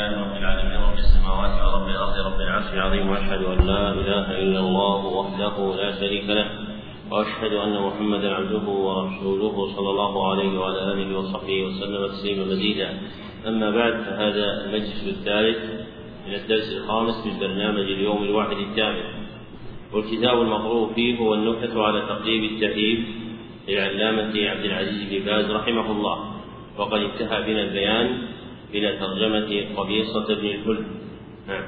لله رب العالمين رب السماوات ورب الأرض رب العرش العظيم وأشهد أن لا إله إلا الله وحده لا شريك له وأشهد أن محمدا عبده ورسوله صلى الله عليه وعلى آله وصحبه وسلم تسليما مزيدا. أما بعد فهذا المجلس الثالث من الدرس الخامس من برنامج اليوم الواحد الثامن. والكتاب المقروء فيه هو النكتة على تقريب التهذيب للعلامة عبد العزيز بن باز رحمه الله. وقد انتهى بنا البيان إلى ترجمة قبيصة بن الكل. نعم.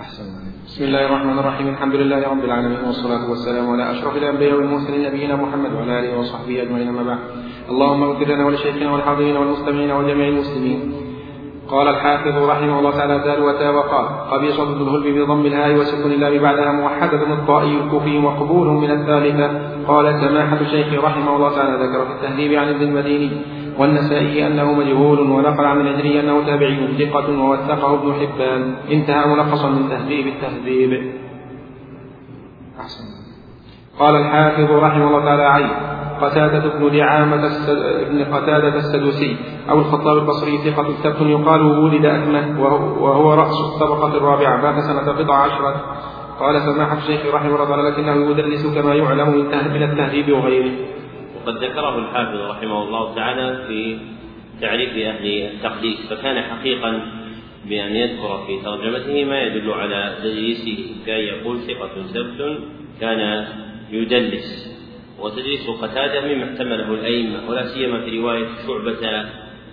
أحسن بسم الله الرحمن الرحيم. الحمد لله رب العالمين والصلاة والسلام على أشرف الأنبياء والمرسلين نبينا محمد وعلى آله وصحبه أجمعين أما بعد. اللهم اغفر لنا ولشيخنا والحاضرين والمستمعين وجميع المسلمين. قال الحافظ رحمه الله تعالى دالوة وقال قبيصة الهلب بضم الهاء وسكن الله بعدها موحدة الطائي الكوفي مقبول من الثالثة. قال سماحة الشيخ رحمه الله تعالى ذكر في التهذيب عن ابن المديني. والنسائي أنه مجهول ونقل عن الأجري أنه تابعي ثقة ووثقه ابن حبان. انتهى ملخصا من تهذيب التهذيب. أحسن. قال الحافظ رحمه الله تعالى عين قتادة بن دعامة بن قتادة السدوسي أو الخطاب البصري ثقة ثبت يقال ولد أكمه وهو رأس الطبقة الرابعة مات سنة بضع عشرة. قال سماحة الشيخ رحمه الله تعالى لكنه يدلس كما يعلم من التهذيب وغيره. وقد ذكره الحافظ رحمه الله تعالى في تعريف أهل التقديس فكان حقيقا بأن يذكر في ترجمته ما يدل على تدليسه كان يقول ثقة ثبت كان يدلس وتدليس قتادة مما احتمله الأئمة ولا سيما في رواية شعبة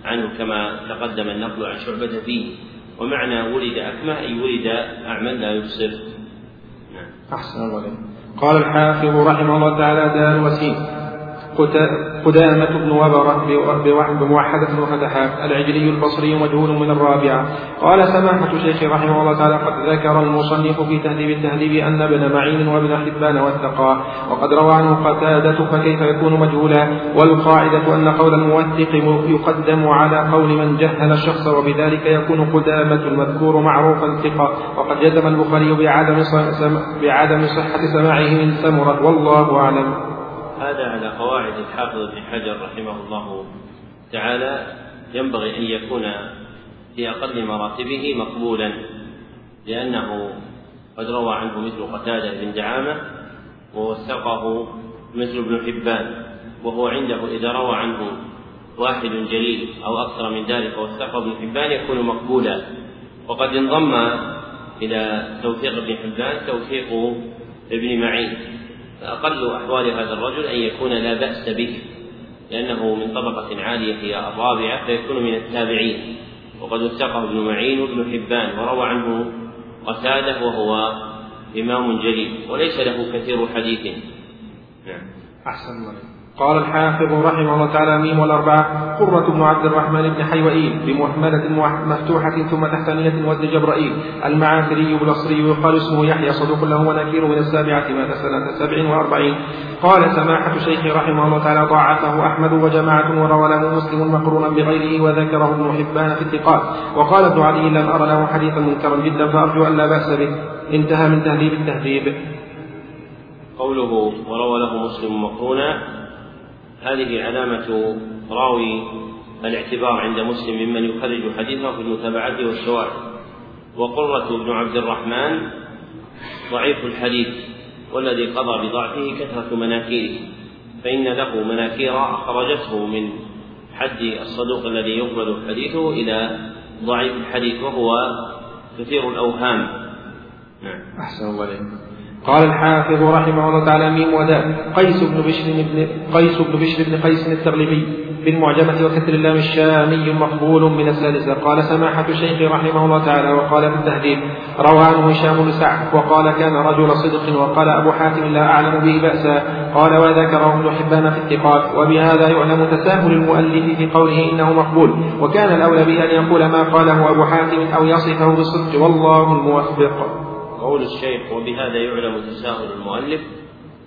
عنه كما تقدم النقل عن شعبة فيه. ومعنى ولد أكمه أي ولد أعمى لا يبصر. نعم. أحسن الله قال الحافظ رحمه الله تعالى دار وسيم. قدامة بن وبرة بموحدة وفتحات العجلي البصري مجهول من الرابعة. قال سماحة الشيخ رحمه الله تعالى قد ذكر المصنف في تهذيب التهذيب أن ابن معين وابن حبان وثقا وقد روى عنه قتادة فكيف يكون مجهولا؟ والقاعدة أن قول الموثق يقدم على قول من جهل الشخص وبذلك يكون قدامة المذكور معروفا ثقة. وقد جزم البخاري بعدم بعدم صحة سماعه من سمرة والله أعلم. هذا على قواعد الحافظ ابن حجر رحمه الله تعالى. ينبغي أن يكون في أقل مراتبه مقبولا لأنه قد روى عنه مثل قتادة بن دعامة ووثقه مثل ابن حبان وهو عنده إذا روى عنه واحد جليل أو أكثر من ذلك ووثقه ابن حبان يكون مقبولا. وقد انضم إلى توثيق ابن حبان توثيق ابن معين. فأقل أحوال هذا الرجل أن يكون لا بأس به لأنه من طبقة عالية هي الرابعة فيكون من التابعين. وقد وثقه ابن معين وابن حبان وروى عنه قتادة وهو إمام جليل وليس له كثير حديث. نعم. أحسن الله قال الحافظ رحمه الله تعالى ميم والأربعة قرة بن عبد الرحمن بن حيوئيل بمهملة مفتوحة ثم تحتانية وزن جبرائيل. المعافري البصري يقال اسمه يحيى صدوق له ونكير من السابعة مات سنة سبع وأربعين. قال سماحة الشيخ رحمه الله تعالى ضاعفه أحمد وجماعة وروى له مسلم مقرونا بغيره وذكره ابن حبان في الثقات. وقال ابن علي لم أر له حديثا منكرا جدا فأرجو أن لا بأس به. انتهى من تهذيب التهذيب. قوله وروى له مسلم مقرونا هذه علامة راوي الاعتبار عند مسلم ممن يخرج حديثه في المتابعات والشواهد. وقرة بن عبد الرحمن ضعيف الحديث والذي قضى بضعفه كثرة مناكيره فإن له مناكير أخرجته من حد الصدوق الذي يقبل حديثه إلى ضعيف الحديث وهو كثير الأوهام. نعم. أحسن الله قال الحافظ رحمه الله تعالى ميم وداء قيس بن بشر بن قيس بن بشر بن قيس التغلبي بالمعجمة وكسر اللام الشامي مقبول من السادسة قال سماحة الشيخ رحمه الله تعالى وقال في التهذيب روى عنه هشام بن سعد وقال كان رجل صدق وقال أبو حاتم لا أعلم به بأسا. قال وذكره ابن حبان في الثقات وبهذا يعلم تساهل المؤلف في قوله إنه مقبول. وكان الأولى به أن يقول ما قاله أبو حاتم أو يصفه بالصدق والله الموفق. قول الشيخ وبهذا يعلم تساهل المؤلف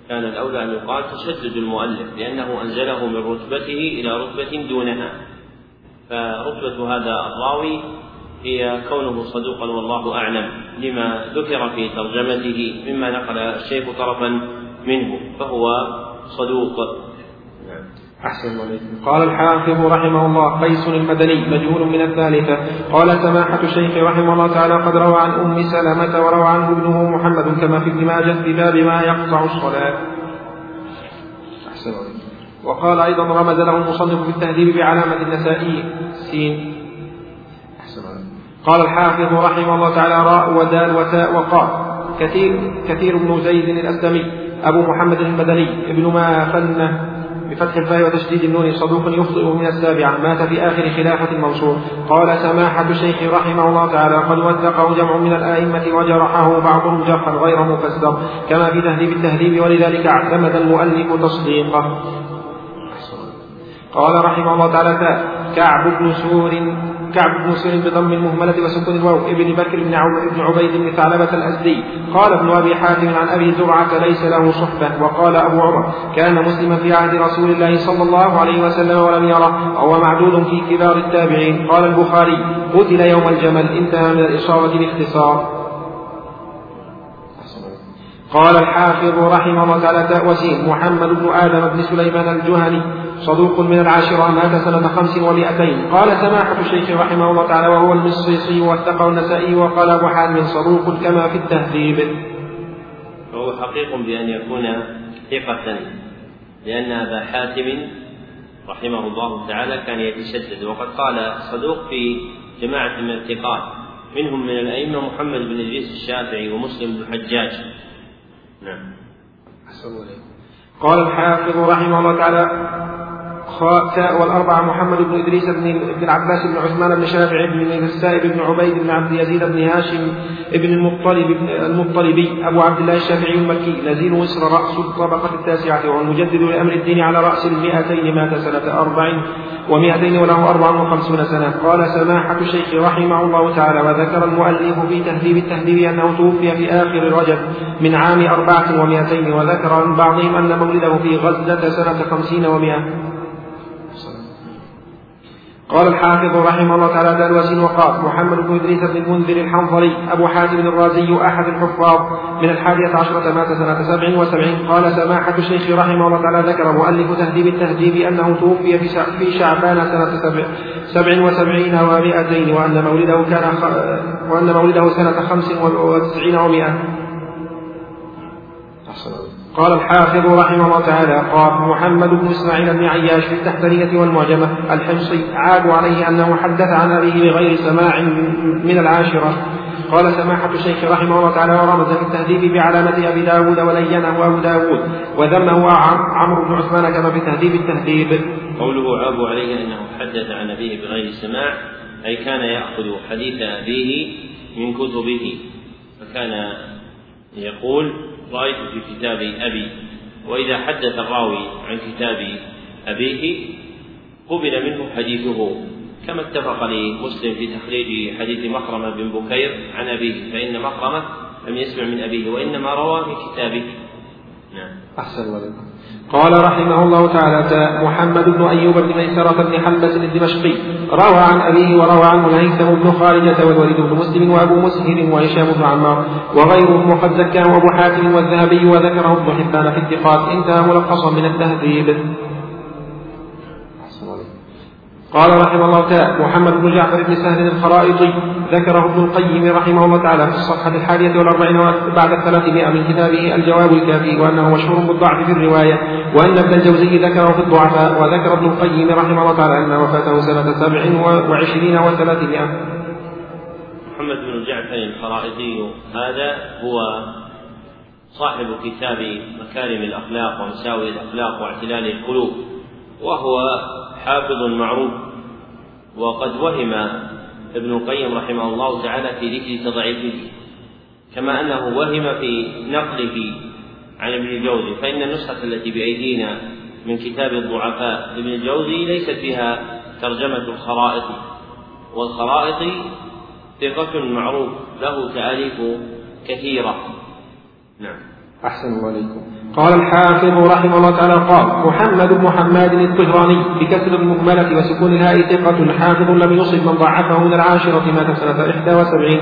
كان الأولى أن يقال تشدد المؤلف لأنه أنزله من رتبته إلى رتبة دونها. فرتبة هذا الراوي هي كونه صدوقا والله أعلم لما ذكر في ترجمته مما نقل الشيخ طرفا منه فهو صدوق. أحسن عليكم قال الحافظ رحمه الله قيس المدني مجهول من الثالثة. قال سماحة الشيخ رحمه الله تعالى قد روى عن أم سلمة وروى عنه ابنه محمد كما في ابن ماجه في باب ما يقطع الصلاة. أحسن عليكم وقال أيضا رمز له المصنف في التهذيب بعلامة النسائي سين. أحسن عليكم قال الحافظ رحمه الله تعالى راء ودال وتاء وقاف كثير كثير بن زيد الأسلمي أبو محمد المدني ابن مافنه بفتح الفاء وتشديد النون صدوق يخطئ من السابعة. مات في آخر خلافة المنصور قال سماحة الشيخ رحمه الله تعالى قد وثقه جمع من الأئمة وجرحه بعضهم جرحا غير مفسر. كما في تهذيب التهذيب ولذلك اعتمد المؤلف تصديقه. قال رحمه الله تعالى كعب بن سور كعب بن سور بضم المهملة وسكون الواو ابن بكر بن بن عبيد بن ثعلبة الأزدي. قال ابن أبي حاتم عن أبي زرعة ليس له صحبة. وقال أبو عمر كان مسلما في عهد رسول الله صلى الله عليه وسلم ولم يره وهو معدود في كبار التابعين. قال البخاري قتل يوم الجمل انتهى من الإصابة باختصار. قال الحافظ رحمه الله تعالى وسيم محمد بن آدم بن سليمان الجهني صدوق من العاشرة مات سنة خمس ومائتين. قال سماحة الشيخ رحمه الله تعالى وهو المصيصي واتقى النسائي وقال أبو حاتم صدوق كما في التهذيب. فهو حقيق بأن يكون ثقة لأن أبا حاتم رحمه الله تعالى كان يتشدد. وقد قال صدوق في جماعة من الثقات منهم من الأئمة محمد بن إدريس الشافعي ومسلم بن الحجاج نعم. قال الحافظ رحمه الله تعالى خاء والأربعة محمد بن إدريس بن ابن العباس بن عثمان بن شافع بن السائب بن عبيد بن عبد يزيد بن هاشم بن المطلب بن المطلبي أبو عبد الله الشافعي المكي. نزيل مصر رأس الطبقة التاسعة والمجدد لأمر الدين على رأس المئتين مات سنة أربع ومئتين وله أربع وخمسون سنة. قال سماحة الشيخ رحمه الله تعالى وذكر المؤلف في تهذيب التهذيب أنه توفي في آخر رجب من عام أربعة ومئتين وذكر عن بعضهم أن مولده في غزة سنة خمسين ومئة. قال الحافظ رحمه الله تعالى دالوس وقال محمد بن إدريس بن المنذر الحنظلي أبو حاتم الرازي أحد الحفاظ. من الحادية عشرة مات سنة سبع وسبعين. قال سماحة الشيخ رحمه الله تعالى ذكر مؤلف تهذيب التهذيب أنه توفي في شعبان سنة سبع, سبع وسبعين ومائتين وأن مولده كان وأن مولده سنة خمس وتسعين ومائة. قال الحافظ رحمه الله تعالى قال محمد بن إسماعيل بن عياش في التحتانية والمعجمة الحمصي عادوا عليه أنه حدث عن أبيه بغير سماع من العاشرة. قال سماحة الشيخ رحمه الله تعالى ورمز في التهذيب بعلامة أبي داود ولينه أبو داود وذمه عمرو بن عثمان كما في تهذيب التهذيب. قوله عابوا عليه أنه حدث عن أبيه بغير سماع أي كان يأخذ حديث أبيه من كتبه فكان يقول رأيت في كتاب أبي وإذا حدث الراوي عن كتاب أبيه قبل منه حديثه. كما اتفق لمسلم في تخريج حديث مخرمة بن بكير عن أبيه فإن مخرمة لم يسمع من أبيه وإنما روى من كتابه. نعم. أحسن عليكم قال رحمه الله تعالى محمد بن أيوب بن ميسرة بن حلبة الدمشقي روى عن أبيه وروى عنه الهيثم بن خالدة والوليد بن مسلم وأبو مسهر وهشام بن عمار وغيرهم وقد زكاه أبو حاتم والذهبي وذكره ابن حبان في الثقات انتهى ملخصا من التهذيب. قال رحمه الله تعالى محمد بن جعفر بن سهل الخرائطي ذكره ابن القيم رحمه الله تعالى في الصفحة الحادية والأربعين بعد الثلاثمائة من كتابه الجواب الكافي وأنه مشهور بالضعف في الرواية وأن ابن الجوزي ذكره في الضعفاء وذكر ابن القيم رحمه الله تعالى أن وفاته سنة سبع وعشرين وثلاثمائة. محمد بن جعفر الخرائطي هذا هو صاحب كتاب مكارم الأخلاق ومساوي الأخلاق واعتلال القلوب وهو حافظ معروف وقد وهم ابن القيم رحمه الله تعالى في ذكر تضعيفه كما أنه وهم في نقله عن ابن الجوزي فإن النسخة التي بأيدينا من كتاب الضعفاء ابن الجوزي ليست فيها ترجمة الخرائط والخرائط ثقة معروف له تأليف كثيرة. نعم. أحسن الله عليكم. قال الحافظ رحمه الله تعالى قال محمد بن حماد الطهراني بكسر المهملة وسكون الهاء ثقة حافظ لم يصب من ضعفه من العاشرة مات سنة 71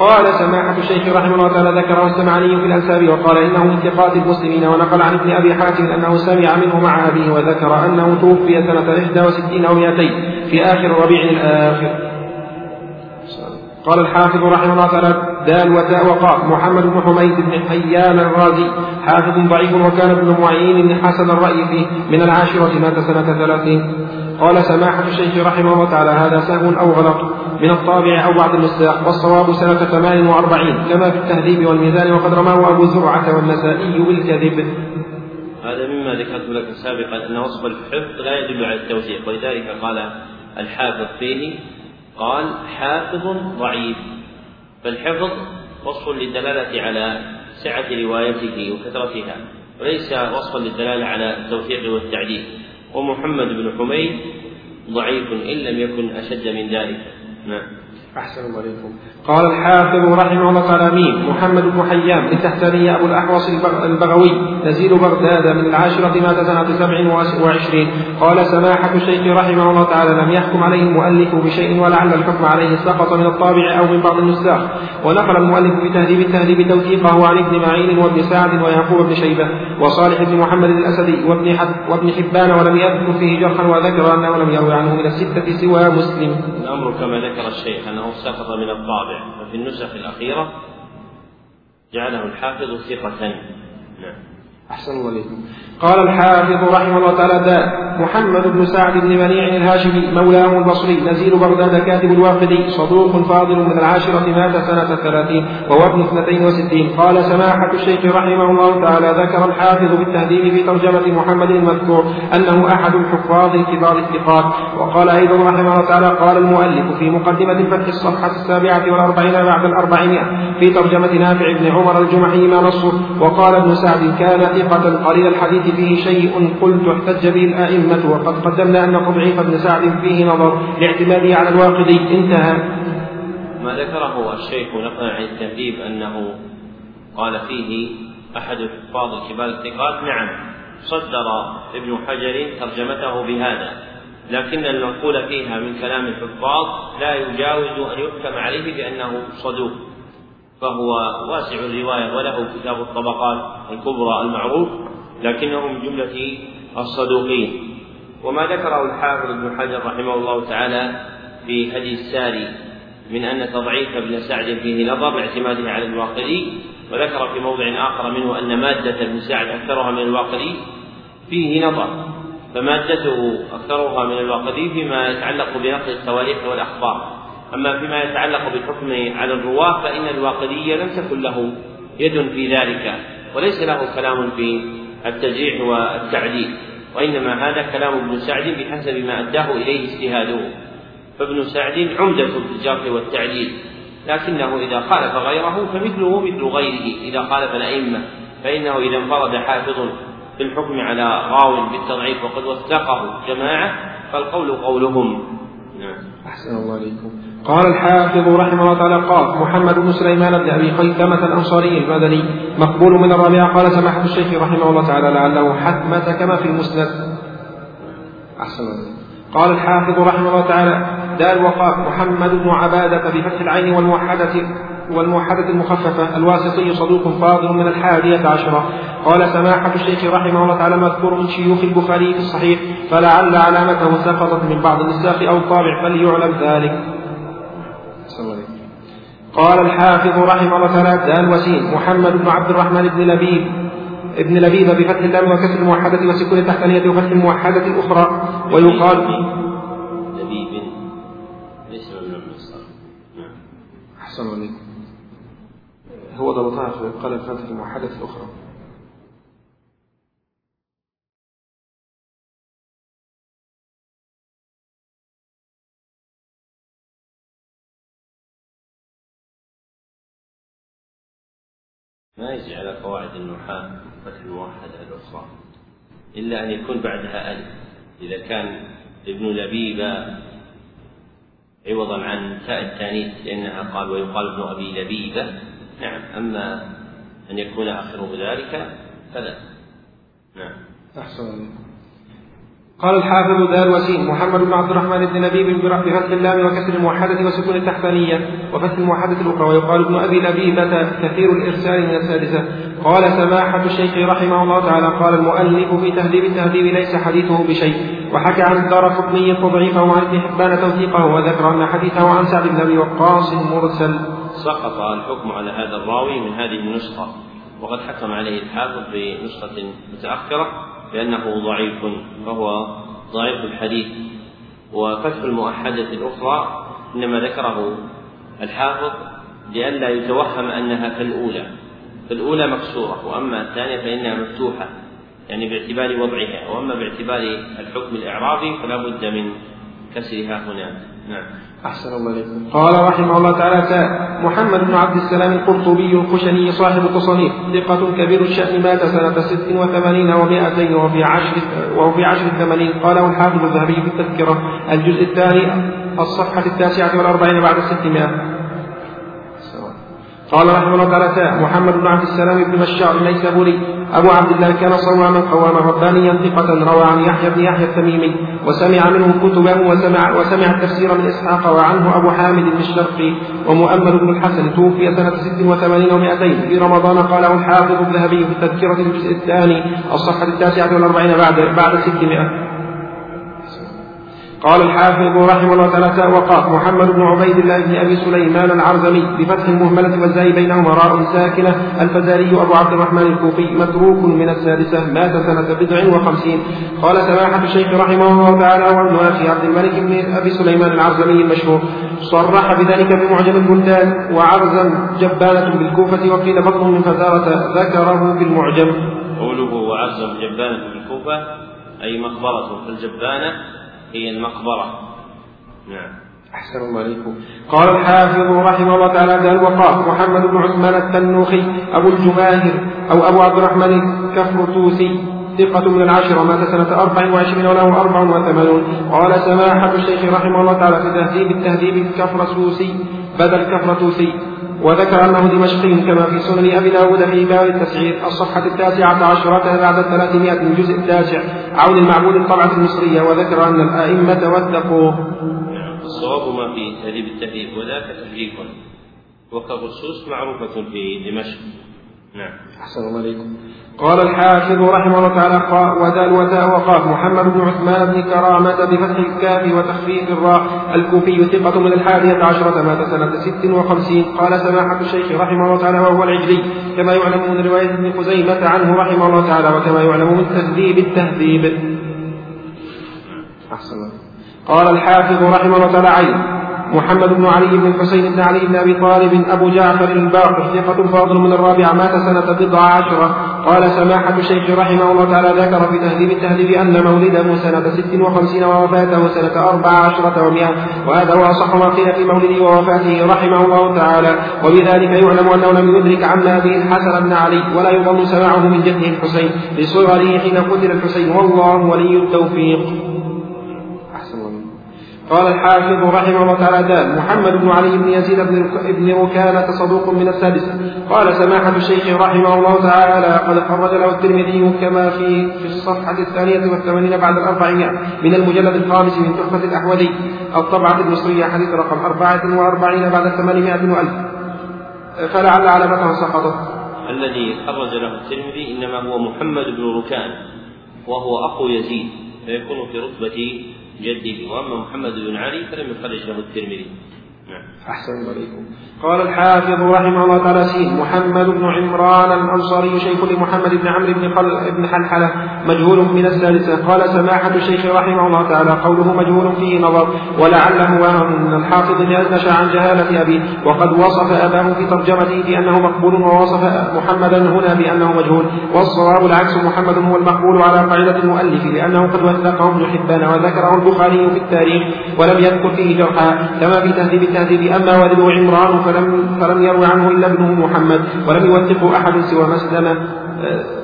قال سماحة الشيخ رحمه الله تعالى ذكره السمعاني في الأنساب وقال إنه من ثقات المسلمين ونقل عن ابن أبي حاتم أنه سمع منه مع أبيه وذكر أنه توفي سنة 61 أو 200 في آخر ربيع الآخر. قال الحافظ رحمه الله تعالى دال وتاء وقاف محمد بن حميد بن حيان الرازي حافظ ضعيف وكان ابن معين حسن الرأي فيه من العاشرة مات سنة ثلاثين. قال سماحة الشيخ رحمه الله تعالى هذا سهو أو غلط من الطابع أو بعض النساخ والصواب سنة ثمان وأربعين كما في التهذيب والميزان وقد رماه أبو زرعة والنسائي بالكذب. هذا مما ذكرت لك سابقا أن وصف الحفظ لا يدل على التوثيق ولذلك قال الحافظ فيه قال حافظ ضعيف. فالحفظ وصف للدلالة على سعة روايته وكثرتها وليس وصفا للدلالة على التوثيق والتعديل. ومحمد بن حميد ضعيف إن لم يكن أشد من ذلك. نعم. أحسن الله إليكم. قال الحافظ رحمه الله تعالى مين محمد بن حيان التحتاني أبو الأحوص البغوي نزيل بغداد من العاشرة مات سنة سبع وعشرين. قال سماحة الشيخ رحمه الله تعالى لم يحكم عليه المؤلف بشيء ولعل الحكم عليه سقط من الطابع أو من بعض النساخ. ونقل المؤلف في تهذيب التهذيب توثيقه عن ابن معين وابن سعد ويعقوب بن شيبة وصالح بن محمد الأسدي وابن وابن حبان ولم يذكر فيه جرحا وذكر أنه لم يروي عنه من الستة سوى مسلم. الأمر كما ذكر الشيخ أنه سقط من الطابع وفي النسخ الأخيرة جعله الحافظ ثقة. نعم. أحسن الله إليكم. قال الحافظ رحمه الله تعالى محمد بن سعد بن منيع الهاشمي مولاه البصري نزيل بغداد كاتب الواقدي صدوق فاضل من العاشرة مات سنة ثلاثين وهو ابن اثنتين وستين. قال سماحة الشيخ رحمه الله تعالى ذكر الحافظ بالتهذيب في ترجمة محمد المذكور أنه أحد الحفاظ الكبار الثقات. وقال أيضا رحمه الله تعالى قال المؤلف في مقدمة الفتح الصفحة السابعة والأربعين بعد الأربعمائة في ترجمة نافع بن عمر الجمحي ما نصه وقال ابن سعد كان ثقة قليل الحديث فيه شيء قلت احتج به الأئمة وقد قدمنا أن تضعيف ابن سعد فيه نظر لاعتماده على الواقدي. انتهى. ما ذكره الشيخ نقلا عن التهذيب أنه قال فيه أحد الحفاظ الكبار الثقات نعم صدر ابن حجر ترجمته بهذا لكن المنقول فيها من كلام الحفاظ لا يجاوز أن يحكم عليه بأنه صدوق. فهو واسع الرواية وله كتاب الطبقات الكبرى المعروف لكنه من جملة الصدوقين. وما ذكره الحافظ ابن حجر رحمه الله تعالى في هدي الساري من أن تضعيف ابن سعد فيه نظر باعتماده على الواقدي وذكر في موضع آخر منه أن مادة ابن سعد أكثرها من الواقدي فيه نظر فمادته أكثرها من الواقدي فيما يتعلق بنقل التواريخ والأخبار. أما فيما يتعلق بالحكم على الرواة فإن الواقدي لم تكن له يد في ذلك وليس له كلام في التجريح والتعديل وإنما هذا كلام ابن سعد بحسب ما أداه إليه اجتهاده. فابن سعد عمدة في الجرح والتعديل لكنه إذا خالف غيره فمثله مثل غيره إذا خالف الأئمة فإنه إذا انفرد حافظ في الحكم على راو بالتضعيف وقد وثقه جماعة فالقول قولهم. نعم. أحسن الله إليكم. قال الحافظ رحمه الله تعالى قال محمد بن سليمان بن ابي خيثمة الأنصاري المدني مقبول من الرابعة قال سماحة الشيخ رحمه الله تعالى لعله حتمة كما في المسند. أحسن قال الحافظ رحمه الله تعالى دار وقاف محمد بن عبادة بفتح العين والموحدة. والموحدة المخففة الواسطي صدوق فاضل من الحادية عشرة. قال سماحة الشيخ رحمه الله تعالى مذكور من شيوخ البخاري في الصحيح فلعل علامته سقطت من بعض النساخ أو الطابع فليعلم ذلك. قال الحافظ رحمه الله تعالى دان وسيم محمد بن عبد الرحمن بن لبيب ابن لبيب بفتح اللام وكسر الموحدة وسكون التحتانية وفتح الموحدة الأخرى. ويقال هو ضبطها قال الفتح الموحدة الأخرى. ما يجي على قواعد النحاة فتح الموحدة الأخرى إلا أن يكون بعدها ألف. إذا كان ابن لبيبة عوضا عن تاء التانيث لأنها قال ويقال ابن أبي لبيبة نعم أما أن يكون آخره ذلك فلا. نعم. أحسن. قال الحافظ دار وسيم محمد بن عبد الرحمن بن لبيب بفتح اللام وكسر الموحدة وسكون التحتانية وفتح الموحدة الأخرى ويقال ابن أبي لبيبة كثير الإرسال من السادسة. قال سماحة الشيخ رحمه الله تعالى قال المؤلف في تهذيب التهذيب ليس حديثه بشيء وحكى عن الدار قطني تضعيفه عن ابن حبان توثيقه وذكر أن حديثه عن سعد بن أبي وقاص مرسل سقط الحكم على هذا الراوي من هذه النسخة وقد حكم عليه الحافظ في نسخة متأخرة بأنه ضعيف فهو ضعيف الحديث. وفتح المؤحدة الأخرى إنما ذكره الحافظ لئلا يتوهم أنها كالأولى فالأولى مكسورة وأما الثانية فإنها مفتوحة يعني باعتبار وضعها وأما باعتبار الحكم الإعرابي فلا بد من كسرها هنا. نعم. أحسن الله إليكم قال رحمه الله تعالى محمد بن عبد السلام القرطبي الخشني صاحب التصانيف ثقة كبير الشأن مات سنة ست وثمانين ومائتين وفي عشر وهو في عشر الثمانين. قاله الحافظ الذهبي في التذكرة الجزء الثاني الصفحة التاسعة والأربعين بعد الستمائة قال رحمه الله تعالى محمد بن عبد السلام بن بشار النيسابوري أبو عبد الله كان صواما قواما ربانيا ثقة روى عن يحيى بن يحيى التميمي وسمع منه كتبه وسمع وسمع التفسير من إسحاق وعنه أبو حامد الشرقي ومؤمل بن الحسن توفي سنة ست وثمانين ومائتين في رمضان قاله الحافظ الذهبي في التذكرة الجزء الثاني الصفحة التاسعة والأربعين بعد بعد ستمائة. قال الحافظ رحمه الله تعالى وقاف محمد بن عبيد الله بن أبي سليمان العرزمي بفتح المهملة والزاي بينهما راء ساكنة الفزاري أبو عبد الرحمن الكوفي متروك من السادسة مات سنة بضع وخمسين. قال سماحة الشيخ رحمه الله تعالى وابن أخي عبد الملك بن أبي سليمان العرزمي المشهور. صرح بذلك في معجم البلدان وعرزم جبانة بالكوفة وقيل بطن من فزارة ذكره في المعجم قوله وعرزم جبانة بالكوفة أي مقبرة في الجبانة هي المقبرة. نعم. أحسن الله عليكم. قال الحافظ رحمه الله تعالى قال وقاف محمد بن عثمان التنوخي أبو الجماهر أو أبو عبد الرحمن الكفرتوسي ثقة من العاشرة مات سنة أربع وعشرين وله أربع وثمانون. قال سماحة الشيخ رحمه الله تعالى في تهذيب التهذيب الكفرسوسي بدل كفرتوسي وذكر أنه دمشقي كما في سنن أبي داود في باب التسعير الصفحة التاسعة عشرة بعد الثلاثمائة من الجزء التاسع عون المعبود الطبعة المصرية وذكر أن الأئمة وثقوه الصواب ما في تهذيب التهذيب وذاك تحريف وكغصوص معروفة في دمشق. نعم. أحسن الله عليكم. قال الحافظ رحمه الله تعالى ودال وتاء وقاف محمد بن عثمان بن كرامة بفتح الكاف وتخفيف الراء. الكوفي ثقة من الحادية عشرة مات سنة ست وخمسين. قال سماحة الشيخ رحمه الله تعالى وهو العجلي. كما يعلم من رواية ابن خزيمة عنه رحمه الله تعالى وكما يعلم من تهذيب التهذيب. أحسن قال الحافظ رحمه الله تعالى عين. محمد بن علي بن الحسين بن علي بن أبي طالب أبو جعفر الباقر ثقة فاضل من الرابعة مات سنة بضع عشرة قال سماحة الشيخ رحمه الله تعالى ذكر في تهذيب التهذيب أن مولده سنة ست وخمسين ووفاته سنة أربع عشرة ومئة وهذا هو أصح ما قيل في مولده ووفاته رحمه الله تعالى. وبذلك يعلم أنه لم يدرك عم أبيه الحسن بن علي ولا يظن سماعه من جده الحسين. لصغره حين قتل الحسين والله ولي التوفيق. قال الحافظ رحمه الله تعالى دال محمد بن علي بن يزيد بن ركانة صدوق من السادسة. قال سماحة الشيخ رحمه الله تعالى قد خرج له الترمذي كما في في الصفحة الثانية والثمانين بعد الأربعمائة من المجلد الخامس من تحفة الأحوذي. الطبعة المصرية حديث رقم أربعة وأربعين بعد ثمانمائة وألف. فلعل علامته سقطت. الذي خرج له الترمذي إنما هو محمد بن ركان وهو أخو يزيد فيكون في رتبة جده وأما محمد بن علي فلم يخرج له الترمذي نعم. أحسن عليكم قال الحافظ رحمه الله تعالى سين محمد بن عمران الأنصاري شيخ لمحمد بن عمرو بن بن حلحلة مجهول من الثالثة. قال سماحة الشيخ رحمه الله تعالى قوله مجهول فيه نظر ولعله أن الحافظ نشا عن جهالة أبيه وقد وصف أباه في ترجمته بأنه مقبول ووصف محمدا هنا بأنه مجهول. والصواب العكس محمد هو المقبول على قاعدة المؤلف لأنه قد وثقه ابن حبان وذكره البخاري في التاريخ ولم يذكر فيه جرحا. كما في تهذيب التهذيب أما والده عمران فلم, فلم يروي عنه إلا ابنه محمد ولم يوثقه أحد سوى مسلمة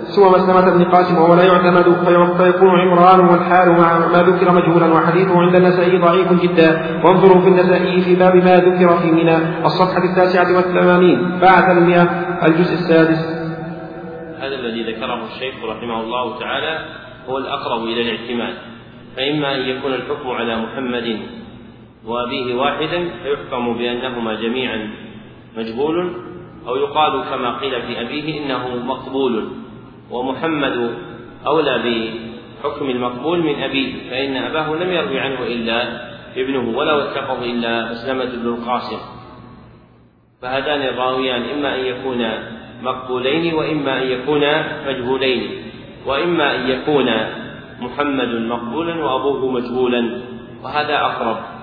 سوى مسلمة بن قاسم وهو لا يعتمد فيكون عمران والحال مع ما ذكر مجهولا وحديثه عند النسائي ضعيف جدا. وانظروا في النسائي في باب ما ذكر في منى الصفحة التاسعة والثمانين بعد المئة الجزء السادس. هذا الذي ذكره الشيخ رحمه الله تعالى هو الأقرب إلى الاعتماد فإما أن يكون الحكم على محمد وأبيه واحدا فيحكم بأنهما جميعا مجهول أو يقال كما قيل في أبيه إنه مقبول ومحمد أولى بحكم المقبول من أبيه فإن أباه لم يروي عنه إلا ابنه ولا وثقه إلا مسلمة بن القاسم. فهذان الراويان إما أن يكونا مقبولين وإما أن يكونا مجهولين وإما أن يكون محمد مقبولا وأبوه مجهولا وهذا أقرب.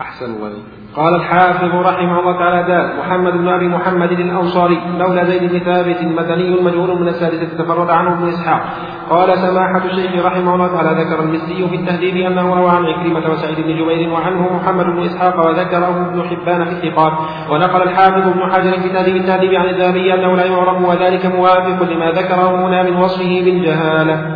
أحسن الله قال الحافظ رحمه الله تعالى دار محمد بن أبي محمد الأنصاري لولا زيد بن ثابت مدني مجهول من السادسة تفرد عنه ابن إسحاق. قال سماحة الشيخ رحمه الله تعالى ذكر المسي في التهذيب أنه روى عن عكرمة وسعيد بن جبير وعنه محمد بن إسحاق وذكره ابن حبان في الثقات. ونقل الحافظ ابن حجر في تهذيب التهذيب عن الذهبي أنه لا يعرف وذلك موافق لما ذكره هنا من وصفه بالجهالة.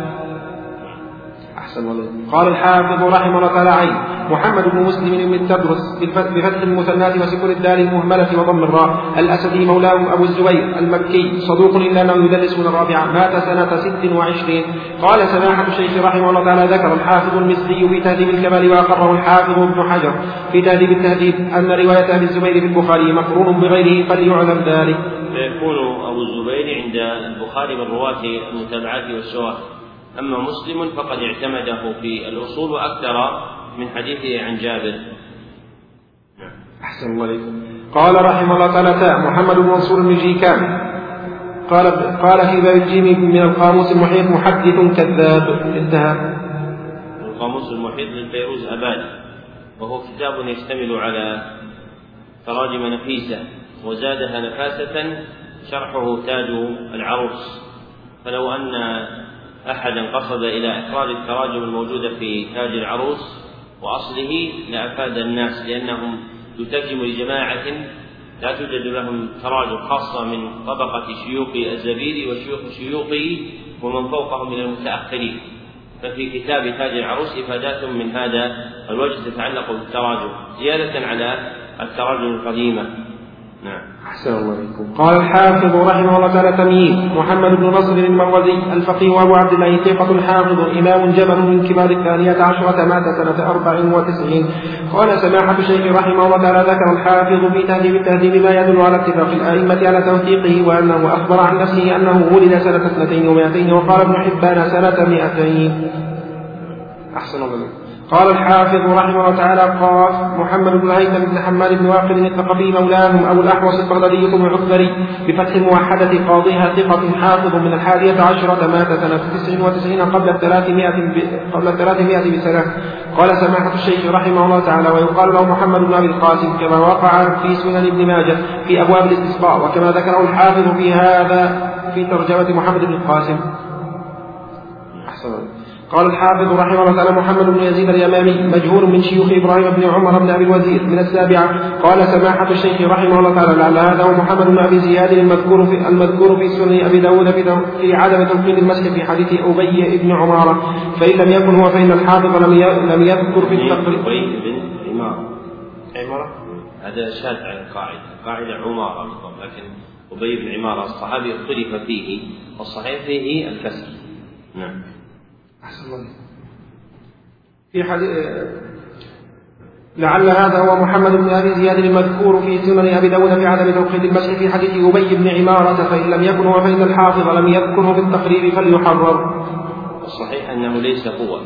أحسن قال الحافظ رحمه الله تعالى عين محمد بن مسلم بن تدرس بفتح المثنات وسكون الدال المهملة وضم الراء. الأسدي مولاه أبو الزبير المكي صدوق إلا أنه يدرس من الرابعة. مات سنة ست وعشرين. قال سماحة الشيخ رحمه الله تعالى ذكر الحافظ المصري في تهذيب الكمال وأقره الحافظ ابن حجر في تهذيب التهذيب أن رواية أبي الزبير في البخاري مقرون بغيره فليعلم ذلك. فيكون أبو الزبير عند البخاري من رواة المتابعات والشواهد أما مسلم فقد اعتمده في الأصول أكثر من حديثه عن جابر. أحسن الله عليكم قال رحمه الله تعالى محمد بن منصور بن جيكان. قال قال في باب الجيم من القاموس المحيط محدث كذاب. انتهى. القاموس المحيط للفيروزآبادي وهو كتاب يشتمل على تراجم نفيسة وزادها نفاسة شرحه تاج العروس. فلو أن أحدا قصد إلى إخراج التراجم الموجودة في تاج العروس وأصله لأفاد الناس لأنه يترجم لجماعة لا توجد لهم تراجم خاصة من طبقة شيوخ الزبيدي وشيوخ شيوخه ومن فوقهم من المتأخرين. ففي كتاب تاج العروس إفادات من هذا الوجه تتعلق بالتراجم زيادة على التراجم القديمة. نعم. أحسن الله عليكم قال الحافظ رحمه الله تعالى تمييز. محمد بن نصر المروزي الفقيه أبو عبد الله ثقة حافظ إمام جبل من كبار الثانية عشرة مات سنة أربع وتسعين. قال سماحة الشيخ رحمه الله تعالى ذكر الحافظ في تهذيب التهذيب ما يدل على اتفاق الأئمة على توثيقه وأنه أخبر عن نفسه أنه ولد سنة اثنتين ومائتين وقال ابن حبان سنة مائتين. أحسن الله قال الحافظ رحمه الله تعالى قال محمد بن هيثم بن حماد بن واقد الثقفي مولاهم أبو الأحوص البغدادي ثم العكبري بفتح الموحدة قاضيها ثقة حافظ من الحادية عشرة مات سنة تسع وتسعين قبل الثلاثمائة قبل الثلاثمائة بسنة قال سماحة الشيخ رحمه الله تعالى ويقال له محمد بن أبي القاسم كما وقع في سنن ابن ماجه في أبواب الاستسقاء وكما ذكره الحافظ في هذا في ترجمة محمد بن القاسم. أحسن قال الحافظ رحمه الله تعالى محمد بن يزيد اليمامي مجهول من شيوخ إبراهيم بن عمر بن أبي الوزير من السابعة. قال سماحة الشيخ رحمه الله تعالى لعل هذا هو محمد بن أبي زياد المذكور في المذكور في سنن أبي داود في عدم تلقين المسح في حديث أبي بن عماره فإن لم يكن هو فإن الحافظ لم لم يذكر في التقريب. ابي بن عماره عماره هذا شاذ عن القاعده القاعده عماره لكن أبي بن عماره الصحابي اختلف فيه. والصحيح فيه الكسر. نعم. أحسن الله في حديث لعل هذا هو محمد بن أبي زياد المذكور في سنن أبي داود في عدم توقيت المسح في حديث أبي بن عمارة فإن لم يكن هو فان الحافظ لم يذكره في فليحرر. الصحيح أنه ليس هو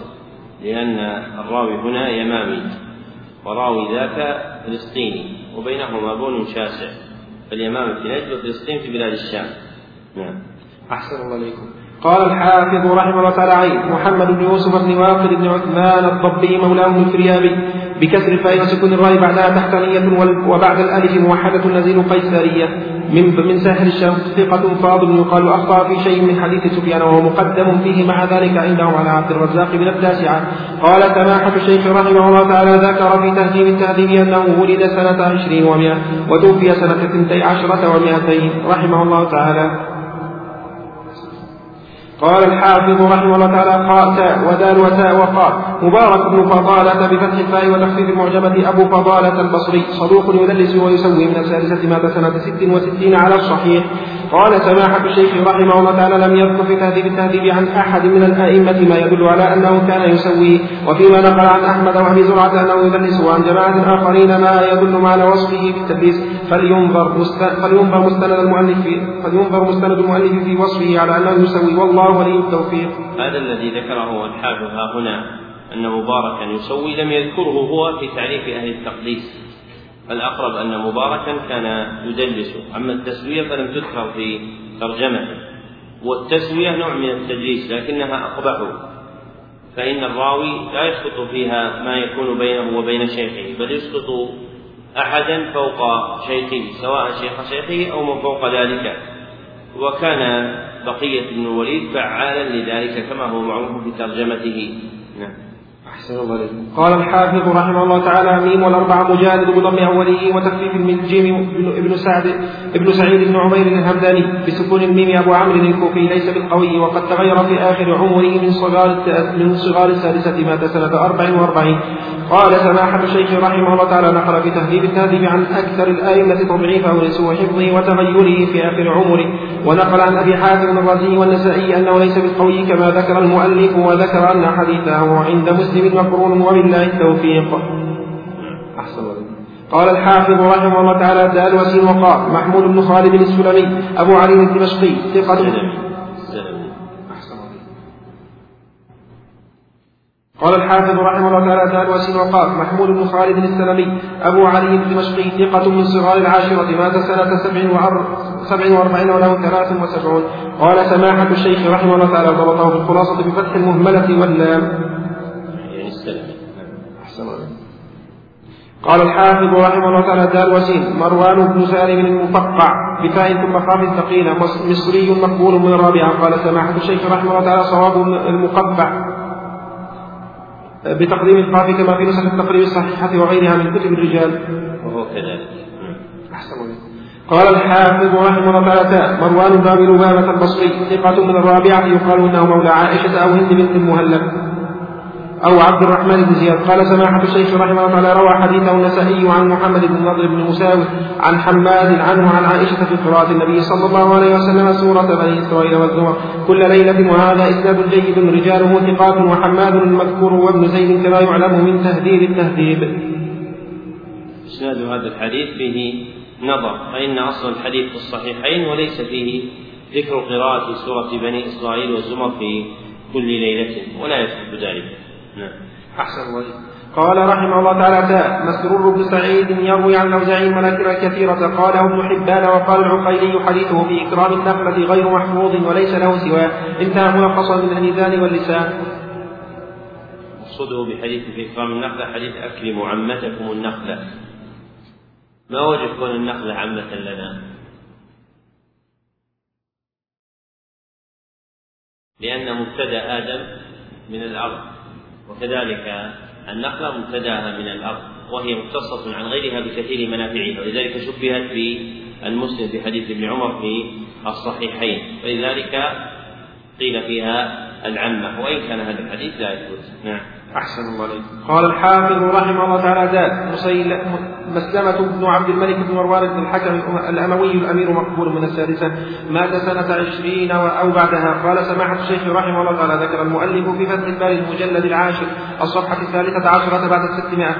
لأن الراوي هنا يمامي وراوي ذاك فلسطيني وبينهما بون شاسع فاليمامة في نجد وفلسطين في بلاد الشام. نعم. أحسن الله عليكم. قال الحافظ رحمه الله تعالى عين محمد بن يوسف بن واقد بن عثمان الضبي مولاه الفريابي بكسر الفاء وسكون الراء بعدها تحتانية وبعد الألف موحدة نزيل قيسارية من من ساحل الشام ثقة فاضل يقال أخطأ في شيء من حديث سفيان وهو مقدم فيه مع ذلك عنده على عبد الرزاق من التاسعة. قال سماحة الشيخ رحمه الله تعالى ذكر في تهذيب التهذيب أنه ولد سنة عشرين ومئة وتوفي سنة اثنتي عشرة ومئتين رحمه الله تعالى. قال الحافظ رحمه الله تعالى قاء تاء ودال وتاء وقاء مبارك بن فضالة بفتح الفاء وتخفيف المعجمة أبو فضالة البصري. صدوق يدلس ويسوي من السادسة مات سنة ست وستين على الصحيح. قال سماحة الشيخ رحمه الله تعالى لم يذكر في تهذيب التهذيب عن أحد من الأئمة ما يدل على أنه كان يسوي. وفيما نقل عن أحمد وأبي زرعة أنه يدلس وعن جماعة آخرين ما يدل على وصفه بالتدليس فلينظر مستند المؤلف فلينظر مستند المؤلف في وصفه على أنه يسوي. والله ولي التوفيق. هذا الذي ذكره الحافظ ها هنا أن مباركا يسوي لم يذكره هو في تعريف أهل التقديس. الأقرب أن مباركا كان يدلس أما التسوية فلم تذكر في ترجمته والتسوية نوع من التدليس لكنها أقبح. فإن الراوي لا يسقط فيها ما يكون بينه وبين شيخه بل يسقط أحدا فوق شيخه سواء شيخ شيخه أو من فوق ذلك. وكان بقية بن الوليد فعالا لذلك كما هو معروف في ترجمته نعم. أحسن الله عليكم. قال الحافظ رحمه الله تعالى ميم والأربعة مجالد بضم أوله وتخفيف الميم ابن سعد ابن سعيد بن عمير الهمداني بسكون الميم أبو عمرو الكوفي ليس بالقوي وقد تغير في آخر عمره من صغار من صغار السادسة مات سنة أربع وأربعين. قال سماحة الشيخ رحمه الله تعالى نقل في تهذيب التهذيب عن أكثر الآئمة تضعيفه لسوء حفظه وتغيره في آخر عمره ونقل عن أبي حاتم الرازي والنسائي أنه ليس بالقوي كما ذكر المؤلف وذكر أن حديثه عند مسلم مقرون وبالله التوفيق. أحسن قال الحافظ رحمه الله تعالى دال وسين وقال محمود بن خالد السلمي أبو علي الدمشقي ثقة. قال الحافظ رحمه الله تعالى دال وسين وقال محمود بن خالد السلمي أبو علي الدمشقي ثقة من صغار العاشرة مات سنة سبع سبع وأربعين وله ثلاث وسبعون. قال سماحة الشيخ رحمه الله تعالى ضبطه في الخلاصة بفتح المهملة واللام. قال الحافظ رحمه الله تعالى دار وسيم مروان بن سالم المفقع بفاء ثم خاف ثقيلة مصري مقبول من الرابعة قال سماحة الشيخ رحمه الله تعالى صواب المقبع. بتقديم القاف كما في نسخ التقريب الصحيحة وغيرها من كتب الرجال. وهو كذلك. أحسن قال الحافظ رحمه الله تعالى مروان بن أبي لبابة البصري ثقة من الرابعة يقال إنه مولى عائشة أو هند بنت المهلب. أو عبد الرحمن بن زياد قال سماحة الشيخ رحمه الله تعالى روى حديثه النسائي عن محمد بن نضر بن مساوي عن حماد عنه عن عائشة في قراءة النبي صلى الله عليه وسلم سورة بني إسرائيل والزمر كل ليلة وهذا إسناد جيد رجاله ثقات وحماد المذكور وابن زيد كما يعلم من تهذيب التهذيب. إسناد هذا الحديث فيه نظر فإن أصل الحديث في الصحيحين وليس فيه ذكر قراءة سورة بني إسرائيل والزمر في كل ليلة ولا يثبت ذلك. نعم أحسن الله. قال رحمه الله تعالى مسرور بن سعيد يروي عن الأوزاعي المناكر الكثيرة قاله ابن حبان وقال العقيلي حديثه في إكرام النخلة غير محفوظ وليس له سواه انتهى ملخصا من الميزان واللسان. مقصوده بحديث في إكرام النخلة حديث أكل معمتكم النخلة ما وجه كون النخلة عمة لنا؟ لأن مبتدأ آدم من الأرض. وكذلك النخلة مبتدأها من الأرض وهي مختصة عن غيرها بكثير منافعها ولذلك شبهت في المسلم في حديث ابن عمر في الصحيحين ولذلك قيل فيها العمة وإن كان هذا الحديث لا يثبت. نعم. أحسن الله عليك. قال الحافظ رحمه الله تعالى زاد مسلمة بن عبد الملك بن مروان بن الحكم الأموي الأمير مقبول من السادسة. مات سنة عشرين أو بعدها. قال سماحة الشيخ رحمه الله تعالى ذكر المؤلف في فتح الباري المجلد العاشر الصفحة الثالثة عشرة بعد الستمائة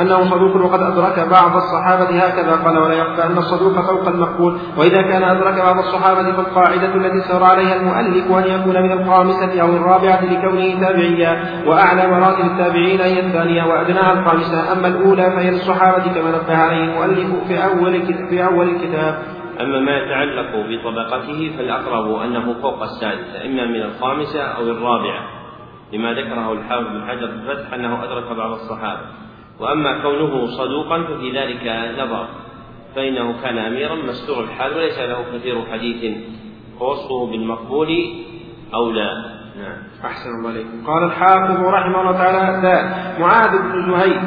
أنه صدوق وقد أدرك بعض الصحابة هكذا قال ولا يخفى أن الصدوق فوق المقبول. وإذا كان أدرك بعض الصحابة فالقاعدة التي سار عليها المؤلف أن يكون من الخامسة أو الرابعة لكونه تابعيا. وأعلى مراتب التابعين هي الثانية وأدناها الخامسة. أما الأولى فهي للصحابة كما نبه عليه المؤلف في أول في أول الكتاب. أما ما يتعلق بطبقته فالأقرب أنه فوق السادسة إما من الخامسة أو الرابعة. لما ذكره الحافظ بن حجر في أنه أدرك بعض الصحابة. وأما كونه صدوقا ففي ذلك نظر فإنه كان أميرا مستور الحال وليس له كثير حديث ووصفه بالمقبول أو لا. نعم. أحسن الله عليكم. قال الحافظ رحمه الله تعالى لا معاذ بن زهير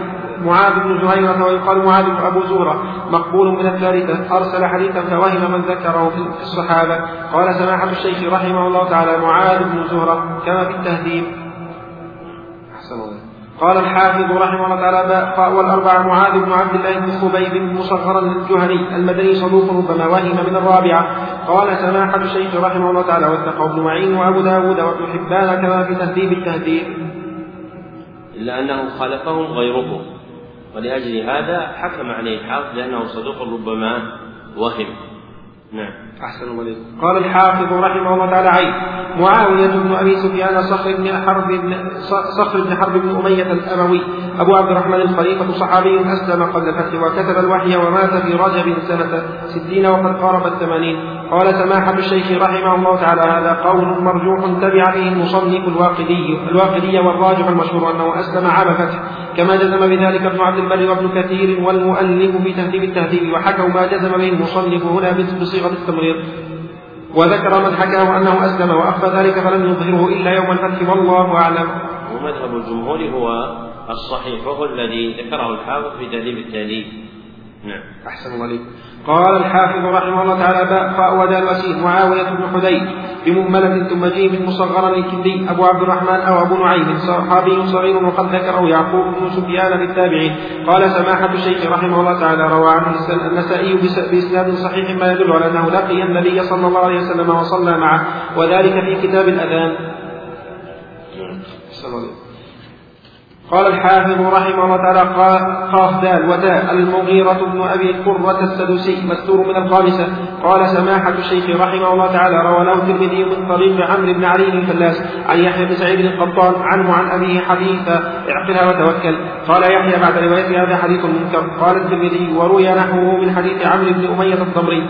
معاذ بن زهيرة ويقال معاذ بن أبو زورة مقبول من الثالثة أرسل حديثا فوهم من ذكره في الصحابة. قال سماحة الشيخ رحمه الله تعالى معاذ بن زهرة كما في التهذيب. أحسن الله قال الحافظ رحمه الله تعالى والأربعة معاذ بن عبد الله بن خبيب مصغرا الجهني المدني صدوق ربما وهم من الرابعة. قال سماحة الشيخ رحمه الله تعالى واتقوا ابن معين وأبو داود وابن حبان كما في تهذيب التهذيب. إلا أنه خالفهم غيره ولأجل هذا حكم عليه الحافظ لأنه صدوق ربما وهم. نعم. أحسن الله قال الحافظ رحمه الله تعالى عين. معاوية بن أبي سفيان صخر بن حرب بن صخر بن حرب بن أمية الأموي. أبو عبد الرحمن الخليفة صحابي أسلم قبل الفتح وكتب الوحي ومات في رجب سنة ستين وقد قارب الثمانين. قال سماحة الشيخ رحمه الله تعالى هذا قول مرجوح تبع به المصنف الواقدي الواقدي والراجح المشهور أنه أسلم عام فتح كما جزم بذلك ابن عبد البر وابن كثير والمؤلف في تهذيب التهذيب وحكوا ما جزم به المصنف هنا بصيغة التمريض. وذكر من حكاه أنه أسلم وأخفى ذلك فلم يظهره إلا يوم الفتح والله أعلم. ومذهب الجمهور هو الصحيح وهو الذي ذكره الحافظ في تهذيب التهذيب. نعم. أحسن الله عليكم. قال الحافظ رحمه الله تعالى باء ودال وسيم معاوية بن حذيف بمهملة ثم جيم مصغرا الكندي أبو عبد الرحمن أو أبو نعيم صحابي صغير وقد ذكره يعقوب بن سفيان للتابعين. قال سماحة الشيخ رحمه الله تعالى روى عنه النسائي بإسناد صحيح ما يدل على أنه لقي النبي صلى الله عليه وسلم وصلى معه. وذلك في كتاب الأذان. قال الحافظ رحمه الله تعالى قاف دال وداء المغيرة بن أبي قرة السدوسي مستور من الخامسة قال سماحة الشيخ رحمه الله تعالى روى له الترمذي من طريق عمرو بن علي الفلاس عن يحيى بن سعيد القطان عنه عن أبيه حديث اعقلها وتوكل. قال يحيى بعد رواية هذا حديث منكر. قال الترمذي وروي نحوه من حديث عمرو بن أمية الضمري.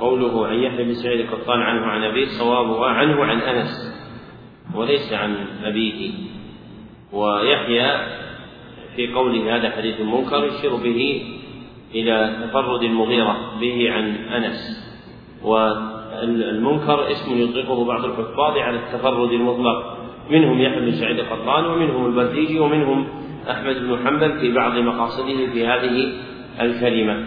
قوله عن يحيى بن سعيد القطان عنه عن أبيه صوابه عنه عن أنس وليس عن أبيه. ويحيى في قوله هذا حديث منكر يشير به إلى تفرد المغيرة به عن أنس. والمنكر اسم يطلقه بعض الحفاظ على التفرد المطلق. منهم يحيى بن سعيد القطان ومنهم البرديجي ومنهم أحمد بن حنبل في بعض مقاصده في هذه الكلمة.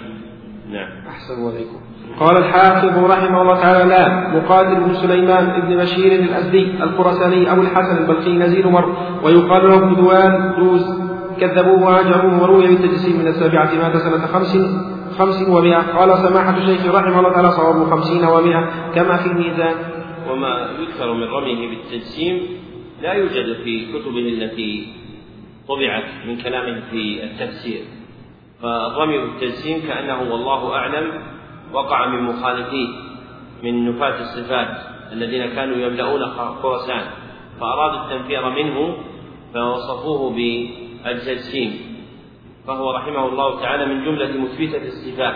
نعم. أحسن عليكم قال الحافظ رحمه الله تعالى لا مقاتل بن سليمان بن بشير الأزدي الخرساني أبو الحسن البلخي نزيل مر ويقال له ابن دوان دوز كذبوه وهاجروه وروي بالتجسيم من السابعة مات سنة خمس خمس ومائة. قال سماحة الشيخ رحمه الله تعالى صواب خمسين ومائة كما في الميزان. وما يذكر من رميه بالتجسيم لا يوجد في كتبه التي طبعت من كلامه في التفسير. فالرمي بالتجسيم كأنه والله أعلم وقع من مخالفيه من نفاة الصفات الذين كانوا يملؤون خراسان فأرادوا التنفير منه فوصفوه بالتجسيم فهو رحمه الله تعالى من جملة مثبتة الصفات.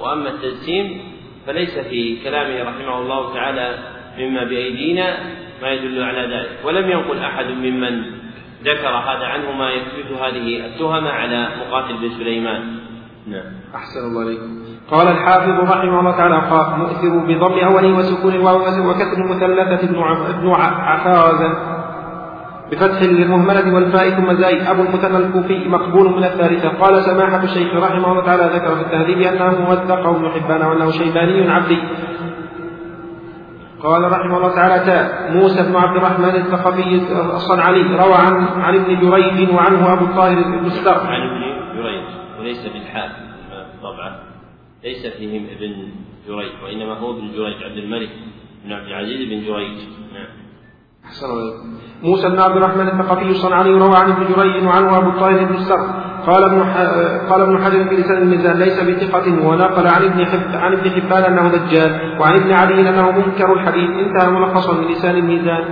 وأما التجسيم فليس في كلامه رحمه الله تعالى مما بأيدينا ما يدل على ذلك. ولم ينقل أحد ممن ذكر هذا عنه ما يثبت هذه التهم على مقاتل بن سليمان. نعم. أحسن الله عليكم قال الحافظ رحمه الله تعالى قال مؤثر بضم أوله وسكون الواو وكسر المثلثة ابن ابن عفاز بفتح المهملة والفاء ثم زايد أبو المثنى الكوفي مقبول من الثالثة. قال سماحة الشيخ رحمه الله تعالى ذكر في التهذيب أنه موثق ابن حبان وأنه شيباني عبدي. قال رحمه الله تعالى تاء موسى بن عبد الرحمن الثقفي الصنعاني روى عن عن ابن جريج وعنه أبو الطاهر بن السرح. عن ابن جريج وليس بالحاء طبعا. ليس فيهم ابن جريج وإنما هو ابن جريج عبد الملك بن عبد العزيز بن جريج. نعم. موسى بن عبد الرحمن الثقفي الصنعاني روى عن ابن جريج وعنه أبو الطاهر بن السرح. قال ابن قال ابن حجر في لسان الميزان ليس بثقة ونقل عن ابن حب عن ابن حبان أنه دجال وعن ابن عدي أنه منكر الحديث. انتهى ملخصا من لسان الميزان.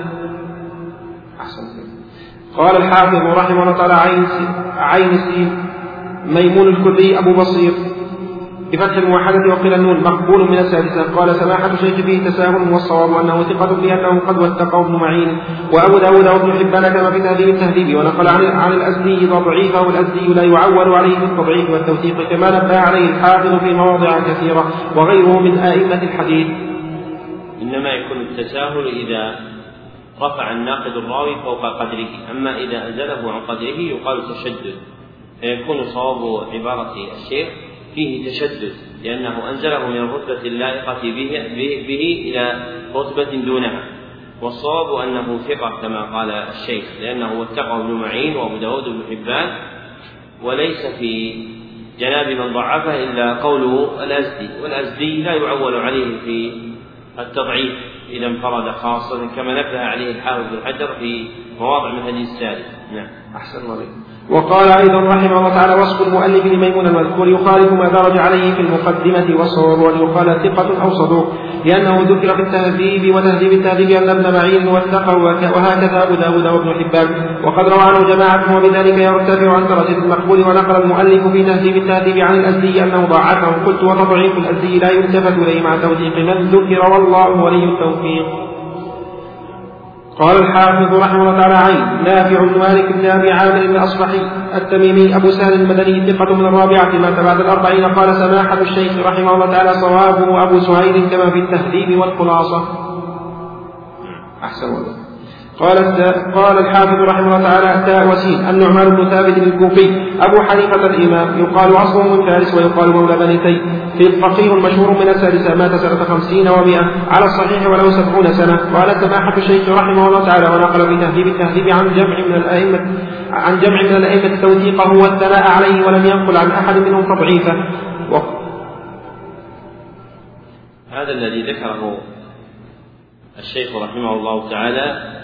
أحسن قال الحافظ رحمه الله تعالى عين عين السين ميمون الكلي أبو بصير. بفتح الموحدة وقيل النون مقبول من السادسة قال سماحة الشيخ فيه تساهل والصواب أنه ثقة بأنه قد وثقه ابن معين. وأبو داود وابن حبان كما في تهذيب التهذيب ونقل عن عن الأزدي ضعيفه والأزدي لا يعول عليه بالتضعيف والتوثيق كما نبه عليه الحافظ في مواضع كثيرة وغيره من آئمة الحديث. إنما يكون التساهل إذا رفع الناقد الراوي فوق قدره أما إذا أنزله عن قدره يقال تشدد فيكون صواب عبارة الشيخ فيه تشدد لأنه أنزله من الرتبة اللائقة به, به, إلى رتبة دونها. والصواب أنه ثقة كما قال الشيخ لأنه وثقه ابن معين وأبو داود بن حبان وليس في جناب من ضعفه إلا قول الأزدي والأزدي لا يعول عليه في التضعيف إذا انفرد خاصة كما نبه عليه الحافظ بن حجر في مواضع من السالف نعم. أحسن الله وقال أيضا رحمه الله تعالى وصف المؤلف لميمون المذكور يخالف ما درج عليه في المقدمة والصواب أن يقال ثقة أو صدوق لأنه ذكر في التهذيب وتهذيب التهذيب أن ابن معين وثقه وهكذا أبو داود وابن حبان. وقد روى عنه جماعة وبذلك يرتفع عن درجة المقبول ونقل المؤلف في تهذيب التهذيب عن الأزدي أنه ضعفه. قلت وتضعيف الأزدي لا يلتفت إليه مع توثيق من ذكر والله ولي التوفيق. قال الحافظ رحمه الله تعالى عين نافع بن مالك بن أبي عامر الاصبحي التميمي أبو سهل المدني ثقة من الرابعة مات بعد الأربعين قال سماحة الشيخ رحمه الله تعالى صوابه أبو سهيل كما في التهذيب والخلاصة. أحسن الله. قال قال الحافظ رحمه الله تعالى التاء وسين النعمان بن ثابت الكوفي أبو حنيفة الإمام يقال أصله من فارس ويقال مولى بني تي فقيه مشهور من السادسة مات سنة خمسين ومائة على الصحيح وله سبعون سنة وعلى سماحة الشيخ رحمه الله تعالى ونقل في تهذيب التهذيب عن جمع من الأئمة عن جمع من الأئمة توثيقه والثناء عليه ولم ينقل عن أحد منهم تضعيفه. هذا الذي ذكره الشيخ رحمه الله تعالى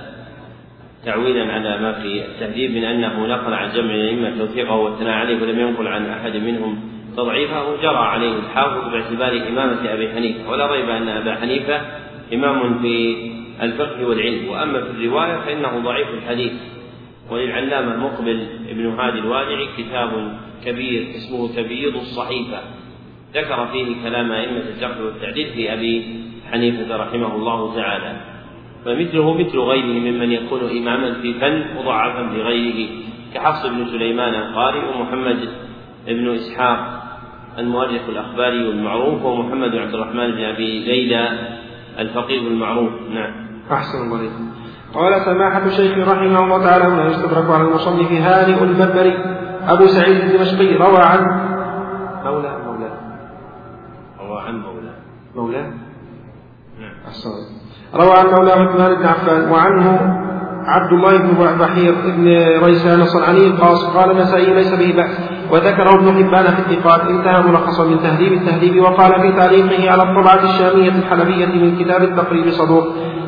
تعويلا على ما في التهذيب من أنه نقل عن جمع الأئمة توثيقه والثناء عليه ولم ينقل عن أحد منهم تضعيفه جرى عليه الحافظ باعتبار إمامة أبي حنيفة. ولا ريب أن أبا حنيفة إمام في الفقه والعلم. وأما في الرواية فإنه ضعيف الحديث. وللعلامة مقبل ابن هادي الوادعي كتاب كبير اسمه تبييض الصحيفة. ذكر فيه كلام أئمة الجرح والتعديل في أبي حنيفة رحمه الله تعالى. فمثله مثل غيره ممن يكون إماما في فن مضاعفا في غيره كحفص بن سليمان القارئ ومحمد بن إسحاق المؤرخ الأخباري المعروف ومحمد عبد الرحمن بن أبي ليلى الفقيه المعروف. نعم. أحسن الله قال سماحة الشيخ رحمه الله تعالى هنا يستدرك على المصنف هانئ البربري أبو سعيد الدمشقي روى عن مولى مولى. روى عن مولى. مولى؟ نعم. أحسن. روى عن مولى عثمان بن عفان وعنه عبد الله بن بحير بن ريسان الصنعاني القاص قال النسائي ليس به بأس. وذكره ابن حبان في الثقات انتهى ملخصا من تهذيب التهذيب وقال في تعليقه على الطبعة الشامية الحلبية من كتاب التقريب صدوق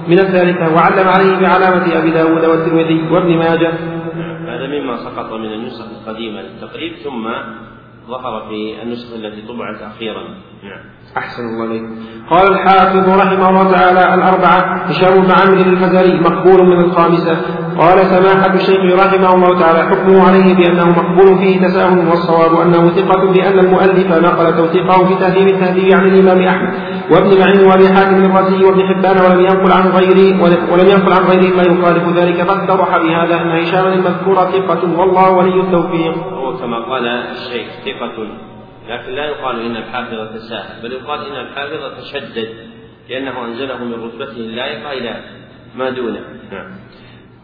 من الثالثة وعلم عليه بعلامة أبي داود والترمذي وابن ماجه. هذا مما سقط من النسخ القديمة للتقريب ثم ظهر في النسخة التي طبعت أخيرا. نعم. أحسن الله إليك. قال الحافظ رحمه الله تعالى الأربعة هشام بن عمرو الفزاري مقبول من الخامسة. قال سماحة الشيخ رحمه الله تعالى حكمه عليه بأنه مقبول فيه تساهل والصواب أنه ثقة لأن المؤلف نقل توثيقه في تهذيب التهذيب عن الإمام أحمد. وابن معين وأبي حاتم الرازي وابن حبان ولم ينقل عن غيره ولم ينقل عن غيره ما يخالف ذلك فاتضح بهذا أن هشام المذكور ثقة والله ولي التوفيق. كما قال الشيخ ثقة لكن لا يقال إن الحافظ تساهل بل يقال إن الحافظ تشدد لأنه أنزله من رتبته اللائقة إلى ما دونه. نعم.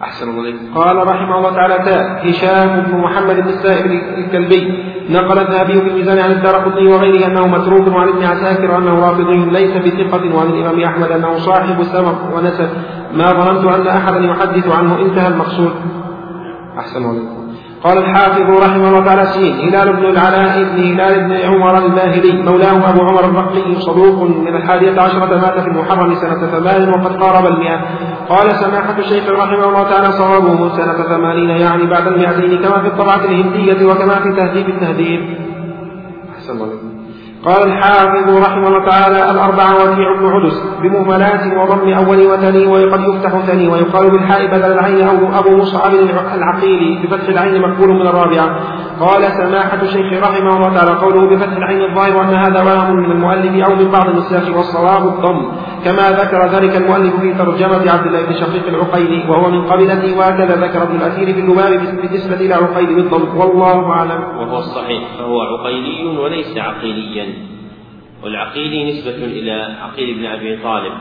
أحسن الله قال رحمه الله تعالى تاء هشام بن محمد بن السائب الكلبي نقل الذهبي في الميزان عن الدار قطني وغيره أنه متروك وعن ابن عساكر أنه رافضي ليس بثقة وعن الإمام أحمد أنه صاحب سمر ونسب. ما ظننت أن أحدا يحدث عنه انتهى المقصود. أحسن الله قال الحافظ رحمه الله تعالى سين هلال بن العلاء بن هلال بن عمر الباهلي مولاه أبو عمر الرقي صدوق من الحادية عشرة مات في المحرم سنة ثمان وقد قارب المئة. قال سماحة الشيخ رحمه الله تعالى صوابه سنة ثمانين يعني بعد المئتين كما في الطبعة الهندية وكما في تهذيب التهذيب. أحسن الله قال الحافظ رحمه الله تعالى الأربعة وكيع بن عدس بمهملات وضم أول وثاني وقد يفتح ثاني ويقال بالحاء بدل العين أو أبو مصعب العقيلي بفتح العين مقبول من الرابعة. قال سماحة الشيخ رحمه الله تعالى قوله بفتح العين الظاهر أن هذا وهم من المؤلف أو من بعض النساخ والصواب الضم. كما ذكر ذلك المؤلف في ترجمة عبد الله بن شقيق العقيلي وهو من قبيلته وهكذا ذكر ابن الأثير في اللباب بالنسبة إلى عقيل بالضم. والله أعلم. وهو الصحيح. فهو عقيلي وليس عقيليا. والعقيلي نسبة إلى عقيل بن أبي طالب.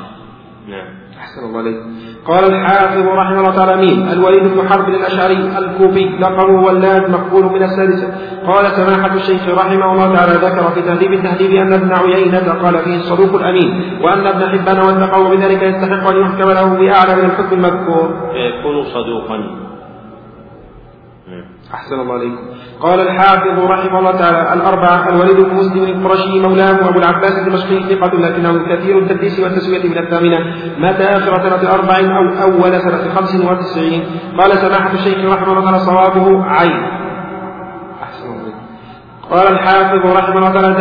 نعم. أحسن الله عليك قال الحافظ رحمه الله تعالى مين الوليد بن حرب الأشعري الكوفي لقبه ولاد مقبول من السادسة قال سماحة الشيخ رحمه الله تعالى ذكر في تهذيب التهذيب أن ابن عيينة قال فيه الصدوق الأمين وأن ابن حبان واتقوا بذلك يستحق أن يحكم له بأعلى من الحكم المذكور. فيكون صدوقا. أحسن الله عليكم. قال الحافظ رحمه الله تعالى الأربعة الوليد بن مسلم القرشي مولاه أبو العباس الدمشقي ثقة لكنه كثير التدليس والتسوية من الثامنة. مات آخر سنة أربع أو أول سنة خمس وتسعين؟ قال سماحة الشيخ رحمه الله صوابه عين. قال الحافظ رحمه الله تعالى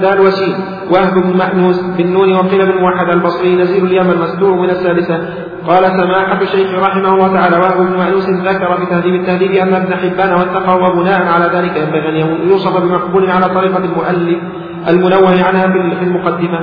دال, وسيم وهب بن مأنوس بالنون وقيل بن موحد البصري نزيل اليمن مستور من السادسة قال سماحة الشيخ رحمه الله تعالى وهب بن مأنوس ذكر في تهذيب التهذيب أن ابن حبان واتقى وبناء على ذلك ينبغي أن يوصف بمقبول على طريقة المؤلف المنوه عنها في المقدمة.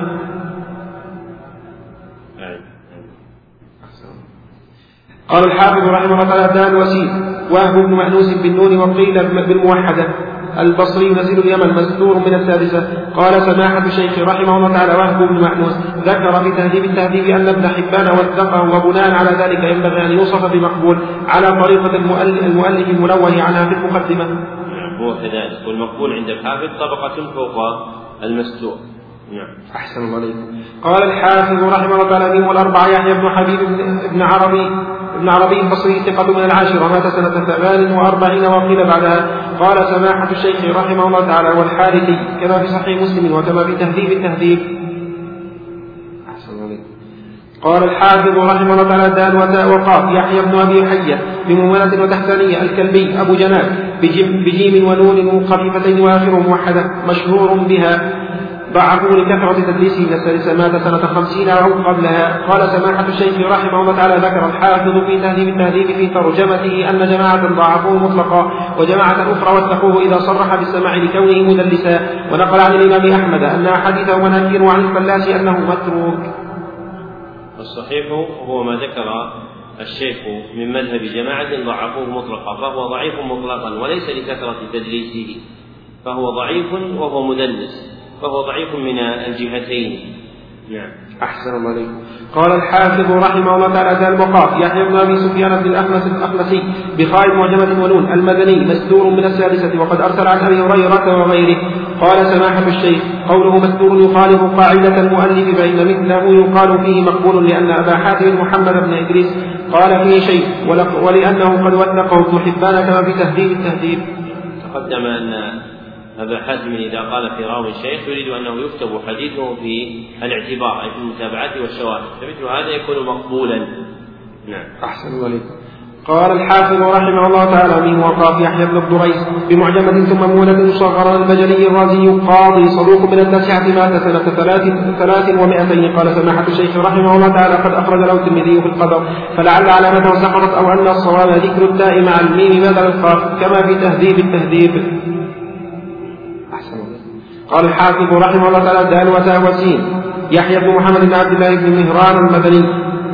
قال الحافظ رحمه الله تعالى دال وسيم وهب بن مأنوس بالنون وقيل بالموحدة. البصري نزيل اليمن مستور من السادسة. قال سماحة الشيخ رحمه الله تعالى وهب بن مأنوس ذكر في تهذيب التهذيب أن ابن حبان وثقه وبناء على ذلك ينبغي أن يوصف بمقبول على طريقة المؤلف, المؤلف المنوه عنها في المقدمة. نعم هو كذلك والمقبول عند الحافظ طبقة فوق المستور. نعم. أحسن الله عليكم. قال الحافظ رحمه الله تعالى منهم الأربعة يحيى بن حبيب بن عربي. ابن عربي البصري ثقة من العاشرة مات سنة ثمان وأربعين وقيل بعدها. قال سماحة الشيخ رحمه الله تعالى والحارثي كما في صحيح مسلم وكما في تهذيب التهذيب. قال الحافظ رحمه الله تعالى دال وتاء وقاف يحيى بن أبي حية بمملة وتحتانية الكلبي أبو جناب بجيم ونون خفيفتين وآخر موحدة مشهور بها. ضعفوا لكثرة تدليسه من السادسة مات سنة خمسين أو قبلها. قال سماحة الشيخ رحمه الله تعالى ذكر الحافظ في تهذيب التهذيب في ترجمته أن جماعة ضعفوه مطلقا وجماعة أخرى وثقوه إذا صرح بالسماع لكونه مدلسا. ونقل عن الإمام أحمد أن حديثه مناكير وعن الفلاس أنه متروك. الصحيح هو ما ذكر الشيخ من مذهب جماعة ضعفوه مطلقا فهو ضعيف مطلقا وليس لكثرة تدليسه فهو ضعيف وهو مدلس. فهو ضعيف من الجهتين. نعم. أحسن الله قال الحافظ رحمه الله تعالى ذا البقاء يحيى بن أبي سفيان بن الأخنس الأخنسي بخاء معجمة ونون المدني مستور من السادسة وقد أرسل عن أبي هريرة وغيره. قال سماحة الشيخ قوله مستور يخالف قاعدة المؤلف فإن مثله يقال فيه مقبول لأن أبا حاتم محمد بن إدريس قال فيه شيء ولأنه قد وثقه ابن حبان كما في تهذيب التهذيب. تقدم أن أبا حاتم إذا قال في راوي الشيخ يريد أنه يكتب حديثه في الاعتبار أي في المتابعات والشواهد. فمثل هذا يكون مقبولا. نعم. أحسن الله قال الحافظ رحمه الله تعالى من وقاف يحيى بن الضريس بمعجمة ثم مولد مصغرا البجلي الرازي قاضي صدوق من التاسعة مات سنة ثلاث ثلاث ومائتين قال سماحة الشيخ رحمه الله تعالى قد أخرج له الترمذي في القدر فلعل علامته سقطت أو أن الصواب ذكر التاء مع الميم بدل القاف كما في تهذيب التهذيب. قال الحافظ رحمه الله تعالى دال وتاء وسين. يحيى بن محمد بن عبد الله بن مهران المدني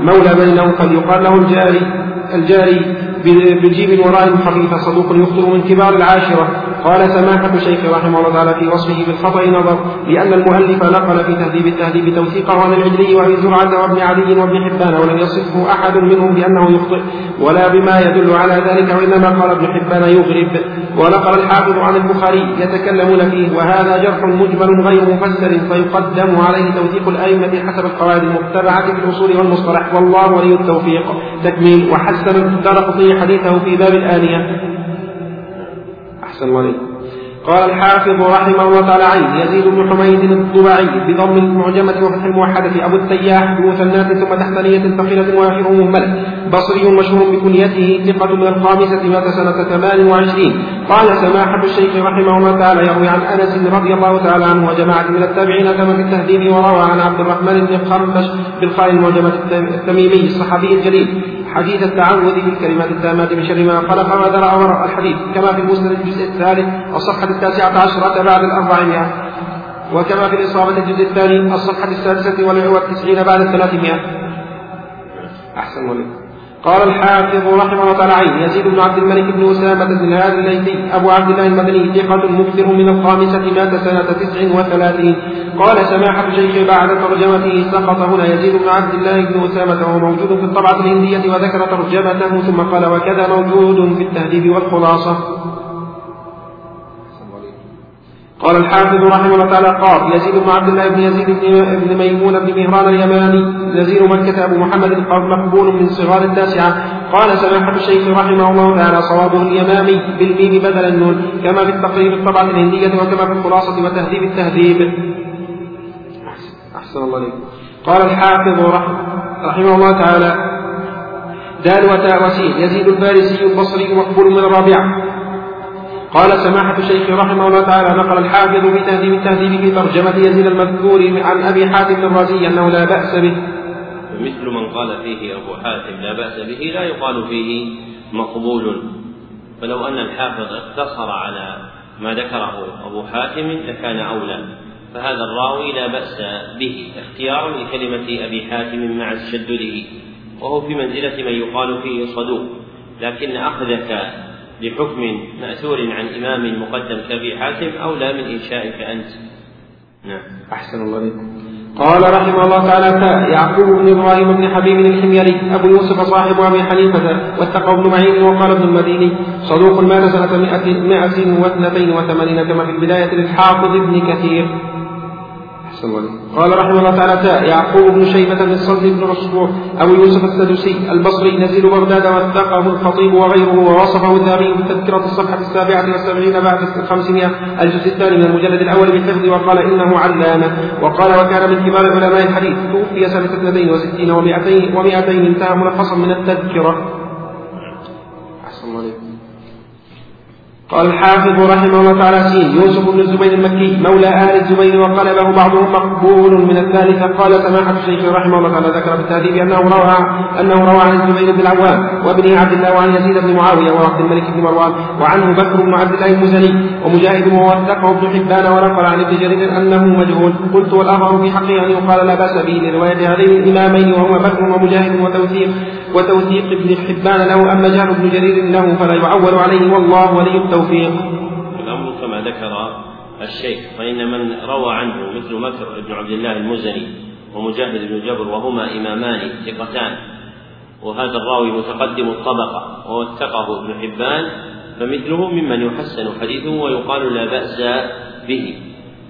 مولى بني نوفل يقال له الجاري الجاري بجيب وراء خفيفة صدوق يخطر من كبار العاشرة. قال سماحة الشيخ رحمه الله تعالى في وصفه بالخطأ نظر لأن المؤلف نقل في تهذيب التهذيب توثيقه عن العجلي وأبي زرعة وابن علي وابن حبان ولم يصفه أحد منهم بأنه يخطئ ولا بما يدل على ذلك وإنما قال ابن حبان يغرب ونقل الحافظ عن البخاري يتكلمون فيه وهذا جرح مجمل غير مفسر فيقدم عليه توثيق الأئمة حسب القواعد المتبعة في الأصول والمصطلح. والله ولي التوفيق. تكميل. وحسن الدار حديثه في باب الآنية. أحسن الله قال الحافظ رحمه الله تعالى عين يزيد بن حميد الضبعي بضم المعجمة وفتح الموحدة أبو التياح بمثنات ثم تحتانية ثقيلة وآخره مهملة بصري مشهور بكنيته ثقة من الخامسة مات سنة ثمان وعشرين. قال سماحة الشيخ رحمه الله تعالى يروي عن أنس رضي الله تعالى عنه وجماعة من التابعين كما في التهذيب وروى عن عبد الرحمن بن خرمش بالخال المعجمة التميمي الصحابي الجليل. حديث التعوذ بالكلمات التامات من شر ما خلق ما ذرع ورع الحديث كما في المسند الجزء الثالث الصفحة التاسعة عشرة بعد الأربعمائة. وكما في الإصابة الجزء الثاني الصفحة السادسة والتسعين بعد الثلاثمائة. أحسن ولد قال الحافظ رحمه الله تعالى عين يزيد بن عبد الملك بن أسامة بن هذا الليثي أبو عبد الله المدني ثقة مكثر من الخامسة مات سنة تسع وثلاثين. قال سماحة الشيخ بعد ترجمته سقط هنا يزيد بن عبد الله بن أسامة وهو موجود في الطبعة الهندية وذكر ترجمته ثم قال وكذا موجود في التهذيب والخلاصة. قال الحافظ رحمه الله تعالى قال يزيد بن عبد الله بن يزيد بن ميمون بن مهران اليماني نزير مكة أبو محمد مقبول من صغار التاسعة. قال سماحة الشيخ رحمه الله تعالى صوابه اليمامي بالميم بدل النون كما في التقريب الطبعة الهندية وكما في الخلاصة وتهذيب التهذيب. أحسن الله عليكم. قال الحافظ رحمه الله تعالى دال وتاء وسين يزيد الفارسي البصري مقبول من الرابعة. قال سماحة الشيخ رحمه الله تعالى نقل الحافظ في تهذيب التهذيب في ترجمة يزيد المذكور عن أبي حاتم الرازي أنه لا بأس به. مثل من قال فيه أبو حاتم لا بأس به لا يقال فيه مقبول. فلو أن الحافظ اقتصر على ما ذكره أبو حاتم لكان أولى. فهذا الراوي لا بأس به اختيارا لكلمة أبي حاتم مع تشدده. وهو في منزلة من يقال فيه صدوق. لكن أخذك بحكم مأثور عن إمام مقدم كأبي حاتم أولى من إنشائك أنت نعم. أحسن الله عليكم قال رحمه الله تعالى يعقوب بن إبراهيم بن حبيب الحميري أبو يوسف صاحب أبي حنيفة واتقى ابن معين وقال ابن المديني صدوق مات سنه 182 كما في البداية للحافظ ابن كثير. قال رحمه الله تعالى يعقوب بن شيبة بن الصلت بن رشبوع أبو يوسف السدوسي البصري نزيل بغداد وثقه الخطيب وغيره ووصفه الذهبي بالتذكرة الصفحة السابعة والسبعين بعد الخمسمائة الجزء الثاني من المجلد الأول بالحفظ وقال إنه علامة وقال وكان من كبار علماء الحديث توفي سنة 62 و200 و200 انتهى ملخصا من التذكرة. قال الحافظ رحمه الله تعالى سين يوسف بن الزبير المكي مولى آل الزبير وقلبه بعضهم مقبول من الثالثة. قال سماحة الشيخ رحمه الله تعالى ذكر في التهذيب أنه روى أنه روى عن الزبير بن العوام وابنه عبد الله وعن يزيد بن معاوية وعبد الملك بن مروان وعنه بكر بن عبد الله المزني ومجاهد ووثقه ابن حبان ونقل عن ابن جرير أنه مجهول. قلت والآخر في حقه أن يقال لا بأس به لرواية هذين الإمامين وهما بكر ومجاهد وتوثيق وتوثيق ابن حبان له. أما جهل ابن جرير له فلا يعول عليه والله ولي التوفيق الأمر كما ذكر الشيخ فإن من روى عنه مثل مكر بن عبد الله المزني ومجاهد بن جبر وهما إمامان ثقتان وهذا الراوي متقدم الطبقة ووثقه ابن حبان فمثله ممن يحسن حديثه ويقال لا بأس به.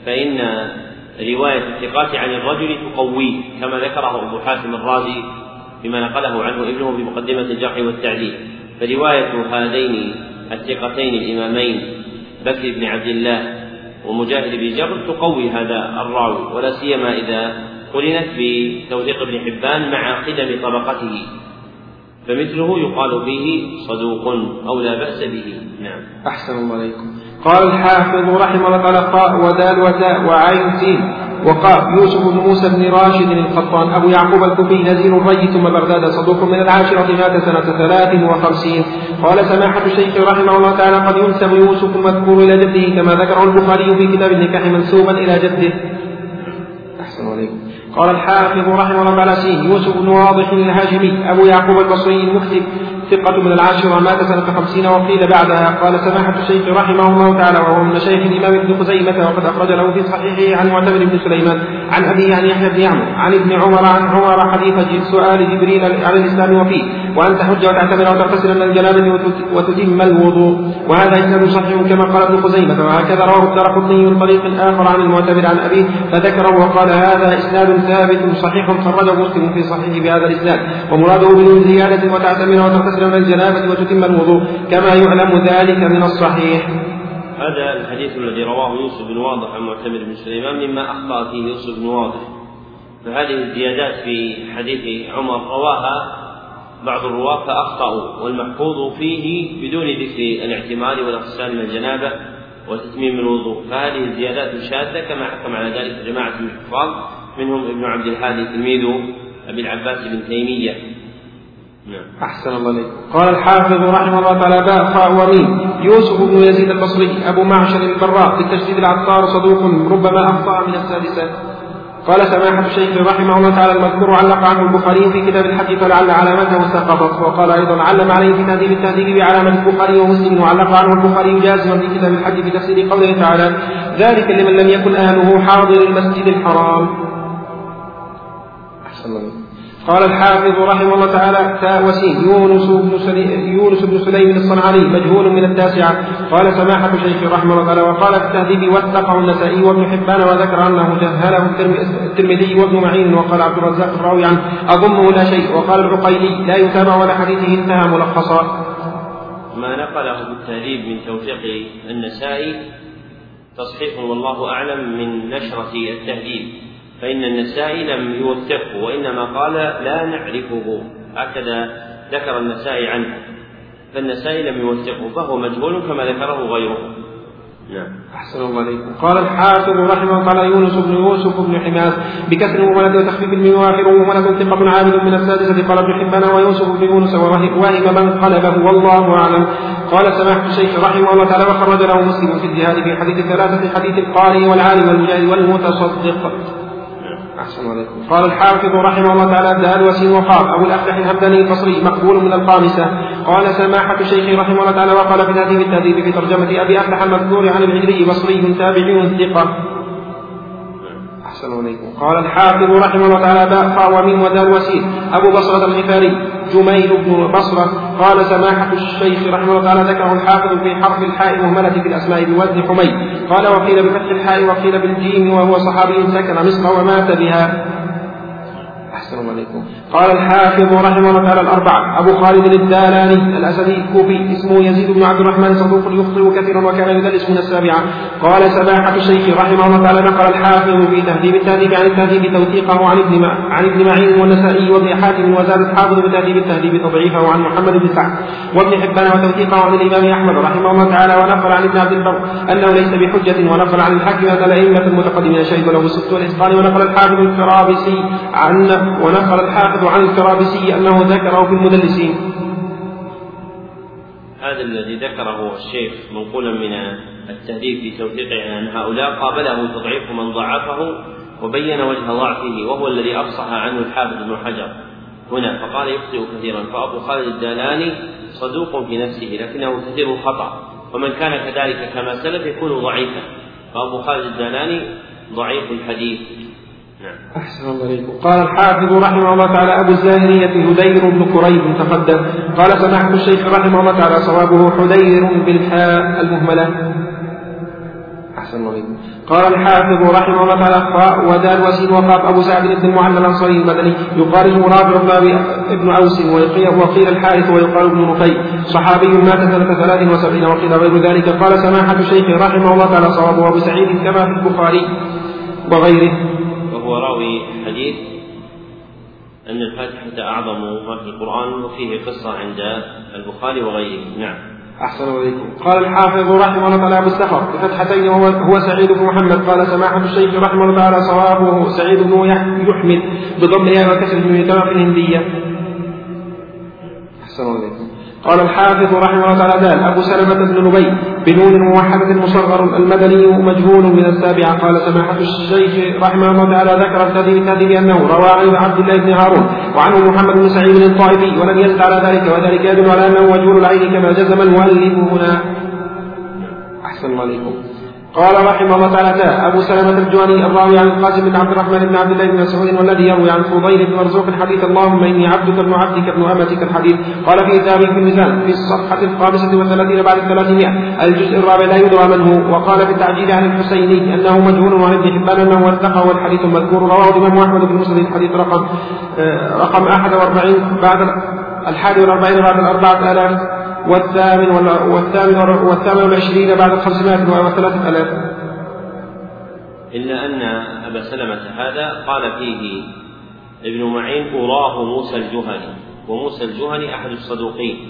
فإن رواية الثقات عن الرجل تقويه كما ذكره أبو حاتم الرازي بما نقله عنه ابنه في مقدمة الجرح والتعديل. فرواية هذين الثقتين الإمامين بكر بن عبد الله ومجاهد بن جبر تقوي هذا الراوي ولا سيما إذا قرنت بتوثيق ابن حبان مع قدم طبقته. فمثله يقال فيه صدوق أو لا بأس به. نعم. أحسن الله عليكم. قال الحافظ رحمه الله تعالى قاء ودال وتاء وعين سين. وقال يوسف بن موسى بن راشد القطان أبو يعقوب الكوفي نزيل الري ثم بغداد صدوق من العاشرة مات سنة ثلاث وخمسين. قال سماحة الشيخ رحمه الله تعالى قد ينسب يوسف المذكور إلى جده كما ذكره البخاري في كتاب النكاح منسوبا إلى جده. أحسن عليكم قال الحافظ رحمه الله تعالى يوسف بن واضح الهاشمي أبو يعقوب البصري المكتب ثقة من العاشرة مات سنة خمسين وقيل بعدها قال سماحة الشيخ رحمه الله تعالى وهو من شيخ الإمام ابن خزيمة وقد أخرج له في صحيحه عن معتمر بن سليمان عن أبيه عن يحيى بن يعمر عن ابن عمر عن عمر حديث سؤال جبريل عن الإسلام وفيه وأن تحج وتعتمر وتغتسل من الجنابة وتتم الوضوء وهذا إسناد صحيح كما قال ابن خزيمة وهكذا رواه الدرقطني من طريق آخر عن المعتمر عن أبيه فذكره وقال هذا إسناد ثابت صحيح خرجه مسلم في صحيح بهذا الإسناد ومراده من زيادة وتعتمر وتغتسل تغتسل من الجنابة وتتم الوضوء كما يعلم ذلك من الصحيح. هذا الحديث الذي رواه يوسف بن واضح عن معتمر بن سليمان مما أخطأ فيه يوسف بن واضح. فهذه الزيادات في حديث عمر رواها بعض الرواة فأخطأوا والمحفوظ فيه بدون ذكر الاعتماد والاغتسال من الجنابة وتتميم الوضوء. فهذه الزيادات شاذة كما حكم على ذلك جماعة من الحفاظ منهم ابن عبد الهادي تلميذ أبي العباس بن تيمية. أحسن الله عليك قال الحافظ رحمه الله تعالى باء خاء وميم يوسف بن يزيد البصري أبو معشر البراء بالتجديد العطار صدوق ربما أخطأ من السادسة. قال سماحة الشيخ رحمه الله تعالى المذكور علق عنه البخاري في كتاب الحج فلعل علامته سقطت وقال أيضا علم عليه في تهذيب التهذيب بعلامة البخاري ومسلم وعلق عنه البخاري جازما في كتاب الحج في تفسير قوله تعالى ذلك لمن لم يكن أهله حاضر المسجد الحرام. أحسن الله قال الحافظ رحمه الله تعالى تاء وسين يونس بن يونس بن سليم الصنعاني مجهول من التاسعة. قال سماحة الشيخ رحمه الله تعالى وقال التهذيب وثقه النسائي وابن حبان وذكر أنه جهله الترمذي وابن معين وقال عبد الرزاق الراوي عنه أظنه لا شيء. وقال العقيلي لا يتابع ولا حديثه انتهى ملخصا. ما نقله بالتهذيب من توفيق النسائي تصحيح والله أعلم من نشرة التهذيب. فإن النسائي لم يوثقه وإنما قال لا نعرفه. هكذا ذكر النسائي عنه. فالنسائي لم يوثقه فهو مجهول كما ذكره غيره. نعم. أحسن الله عليكم. قال الحافظ رحمه الله يونس بن يوسف بن حماس بكسر وولد وتخفيف من واخر وولد ثقة عابد من السادسة قال ابن حبان ويوسف بن يونس وهم من قلبه والله أعلم. قال سماحة الشيخ رحمه الله تعالى وخرج له مسلم في الجهاد في حديث ثلاثة حديث القارئ والعالم والمجاهد والمتصدق. أحسن عليكم. قال الحافظ رحمه الله تعالى دال وسين وقال أبو الأفلح الهمداني البصري مقبول من الخامسة. قال سماحة الشيخ رحمه الله تعالى وقال في تهذيب التهذيب في ترجمة أبي أفلح المذكور عن العجلي بصري تابعي ثقة. أحسن عليكم قال الحافظ رحمه الله تعالى باء فاء وميم ودال وسين أبو بصرة الغفاري جميل بن بصرة قال سماحة الشيخ رحمه الله تعالى ذكره الحافظ في حرف الحاء مهملة في الأسماء بوزن حميد. قال وقيل بفتح الحاء وقيل بالجيم وهو صحابي سكن مصر ومات بها. أحسن عليكم. قال الحافظ رحمه الله تعالى الأربعة. أبو خالد الدالاني الأسدي الكوفي اسمه يزيد بن عبد الرحمن صدوق يخطئ كثيرا وكان يدلس من السابعة. قال سماحة الشيخ رحمه الله تعالى نقل الحافظ في تهذيب التهذيب عن التهذيب توثيقه عن ابن عن ابن معين والنسائي وابن حاتم وزاد الحافظ بتهذيب التهذيب تضعيفه عن محمد بن سعد. وابن حبان وتوثيقه عن الإمام أحمد رحمه الله تعالى ونقل عن ابن عبد البر أنه ليس بحجة ونقل عن الحاكم أن الأئمة المتقدمين شهدوا له بالصدق والإتقان. ونقل الحافظ الفرابسي عن ونقل الحافظ عن الفرابسي أنه ذكره في المدلسين. هذا الذي ذكره الشيخ منقولا من التهذيب في توثيقه عن هؤلاء قابله تضعيف من ضعفه وبين وجه ضعفه وهو الذي أفصح عنه الحافظ ابن حجر. هنا فقال يخطئ كثيرا فأبو خالد الدالاني صدوق في نفسه لكنه كثير الخطا ومن كان كذلك كما سلف يكون ضعيفا. فأبو خالد الدالاني ضعيف الحديث. أحسن الله إليكم. قال الحافظ رحمه الله تعالى أبو الزاهرية هدير بن كريب تقدم قال سماحة الشيخ رحمه الله تعالى صوابه حدير بالحاء المهملة. أحسن الله إليكم. قال الحافظ رحمه الله تعالى خاء ودال وسين وقاف أبو سعد بن المعلى الأنصاري المدني. يقال رافع بن أوس وقيل الحارث ويقال ابن نفي صحابي مات سنة ثلاث وسبعين وقيل غير ذلك. قال سماحة الشيخ رحمه الله تعالى صوابه أبو سعيد كما في البخاري وغيره. وهو راوي حديث أن الفاتحة أعظم ما في القرآن وفيه قصة عند البخاري وغيره. نعم. أحسن إليكم. قال الحافظ رحمه الله تعالى أبو السفر بفتحتين وهو هو سعيد بن محمد. قال سماحة الشيخ رحمه الله تعالى صوابه سعيد بن يحمد بضمها وكسر من الهندية. أحسن إليكم. قال الحافظ رحمه الله تعالى دال أبو سلمة بن نبي بنون موحدة مصغر المدني مجهول من السابعة قال سماحة الشيخ رحمه الله تعالى ذكر التهذيب التهذيب أنه روى عن عبد الله بن هارون وعنه محمد بن سعيد الطائفي ولم يزد على ذلك وذلك يدل على أنه وجه العين كما جزم المؤلف هنا. أحسن الله عليكم قال رحمه الله تعالى أبو سلمة الجواني الراوي عن القاسم بن عبد الرحمن بن عبد الله بن مسعود والذي يروي عن فضيل بن مرزوق الحديث اللهم إني عبدك ابن عبدك ابن أمتك الحديث. قال في كتابه في الميزان في الصفحة الخامسة والثلاثين بعد الثلاثمائة الجزء الرابع لا يدرى من هو. وقال في التعجيل عن الحسيني أنه مجهول وعن ابن حبان أنه وثقه والحديث المذكور رواه الإمام أحمد بن مسلم الحديث رقم آه، رقم 41 بعد الحادي والأربعين بعد الأربعة آلاف والثامن والثامن والثامن والعشرين بعد الخمسمائة وثلاثة آلاف. إلا أن أبا سلمة هذا قال فيه ابن معين أراه موسى الجهني وموسى الجهني أحد الصدوقين.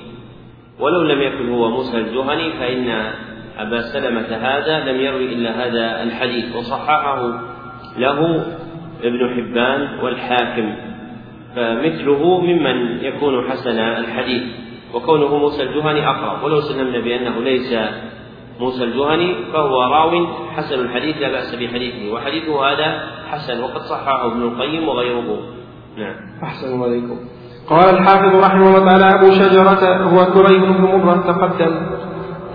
ولو لم يكن هو موسى الجهني فإن أبا سلمة هذا لم يروي إلا هذا الحديث وصححه له ابن حبان والحاكم. فمثله ممن يكون حسن الحديث. وكونه موسى الجهني أقرب. ولو سلمنا بأنه ليس موسى الجهني فهو راو حسن الحديث لا بأس بحديثه. وحديثه هذا حسن وقد صححه ابن القيم وغيره. نعم. أحسن عليكم. قال الحافظ رحمه الله تعالى أبو شجرة هو كريم بن مرة تقدم.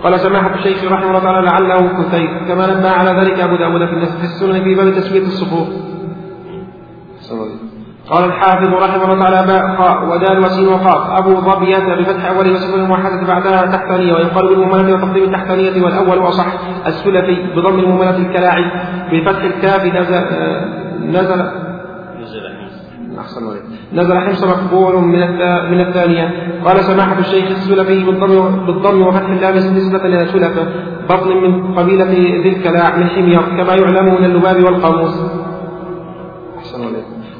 قال سماحة الشيخ رحمه الله تعالى لعله كثير. كما نبه على ذلك أبو داود في السنن في باب تسمية الصفوف. قال الحافظ رحمه الله تعالى باء خاء ودال وسين وقاف. أبو ظبية بفتح أول وسكن الموحدة بعدها تحتانية ويقال بالمهملة وتقديم التحتانية والأول وأصح السلفي بضم المهملة الكلاعي بفتح الكاف نزل نزل أحسن نزل حمص مقبول من من الثانية. قال سماحة الشيخ السلفي بالضم بالضم وفتح اللام نسبة إلى سلفة بطن من قبيلة ذي الكلاع من حمير كما يعلم من اللباب والقاموس.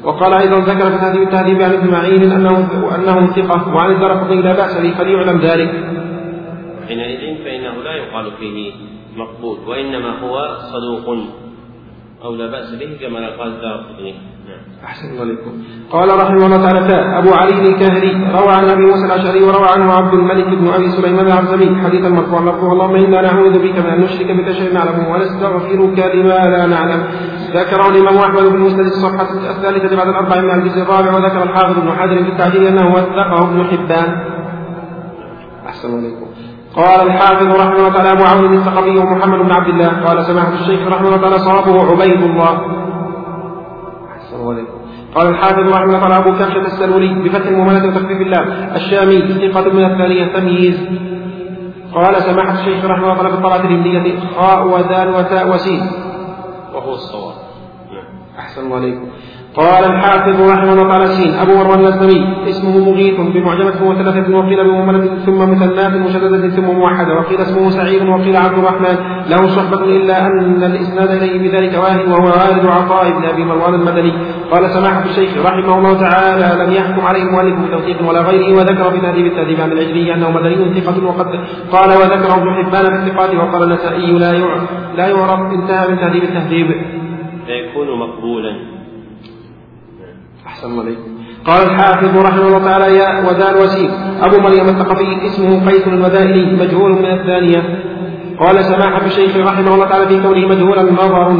وقال أيضا ذكر في تهذيب التهذيب عن ابن معين أنه أنه ثقة وعن الدرقطني لا بأس به فليعلم ذلك. حينئذ فإنه لا يقال فيه مقبول وإنما هو صدوق أو لا بأس به كما قال الدارقطني. أحسن الله عليكم قال رحمه الله تعالى أبو علي الكاهلي روى عن أبي موسى الأشعري وروى عنه عبد الملك بن أبي سليمان العرزمي حديثا مرفوعا مرفوع اللهم إنا نعوذ بك من أن نشرك بك شيئا نعلمه ونستغفرك لما لا نعلم ذكره الإمام أحمد بن مسند الصفحة الثالثة بعد الأربع من الجزء الرابع وذكر الحافظ بن حجر في التعديل أنه وثقه ابن حبان. أحسن عليكم قال الحافظ رحمه الله تعالى أبو عون الثقفي ومحمد بن عبد الله. قال سماحة الشيخ رحمه الله تعالى صوابه عبيد الله. أحسن عليكم قال الحافظ رحمه الله تعالى أبو كبشة السلولي بفتح المهملة وتخفيف الله. الشامي ثقة من الثانية تمييز. قال سماحة الشيخ رحمه الله تعالى في الطلعة الهندية خاء ودال وتاء وسين. وهو الصواب. أحسن الله عليكم. قال الحافظ رحمه الله تعالى سين أبو مروان الأسلمي اسمه مغيث بمعجمة وثلاثة وقيل بمهملة ثم مثنات مشددة ثم موحدة وقيل اسمه سعيد وقيل عبد الرحمن. له صحبة إلا أن الإسناد إليه بذلك واهن وهو والد عطاء بن أبي مروان المدني. قال سماحة الشيخ رحمه الله تعالى لم يحكم عليه المؤلف بتوثيق ولا غيره وذكر في تهذيب التهذيب عن العجلي أنه مدني ثقة وقد قال وذكر ابن حبان في الثقات وقال النسائي لا يعرف لا يعرف انتهى من تهذيب التهذيب. فيكون مقبولا. أحسن الله عليكم قال الحافظ رحمه الله تعالى يا ودال وسيم أبو مريم الثقفي اسمه قيس الودائلي مجهول من الثانية. قال سماحة الشيخ رحمه الله تعالى في كونه مجهولا نظر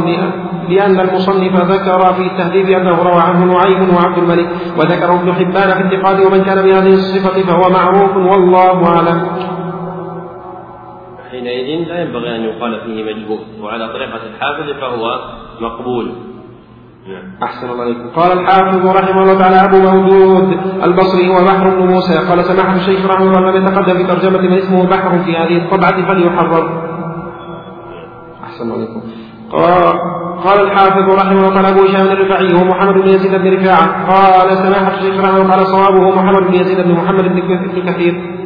لأن المصنف ذكر في التهذيب أنه روى عنه نعيم وعبد الملك وذكره ابن حبان في انتقاده ومن كان بهذه الصفة فهو معروف والله أعلم. حينئذ لا ينبغي أن يقال فيه مجهول وعلى طريقة الحافظ فهو مقبول. أحسن الله عليكم. قال الحافظ رحمه الله تعالى أبو مودود البصري هو بحر بن موسى قال سماحة الشيخ رحمه الله لم يتقدم في ترجمة من اسمه بحر في هذه الطبعة فليحرر. أحسن الله عليكم. قال الحافظ رحمه الله تعالى أبو هشام الرفاعي هو محمد بن يزيد بن رفاعة. قال سماحة الشيخ رحمه الله تعالى صوابه محمد بن يزيد بن محمد بن كثير.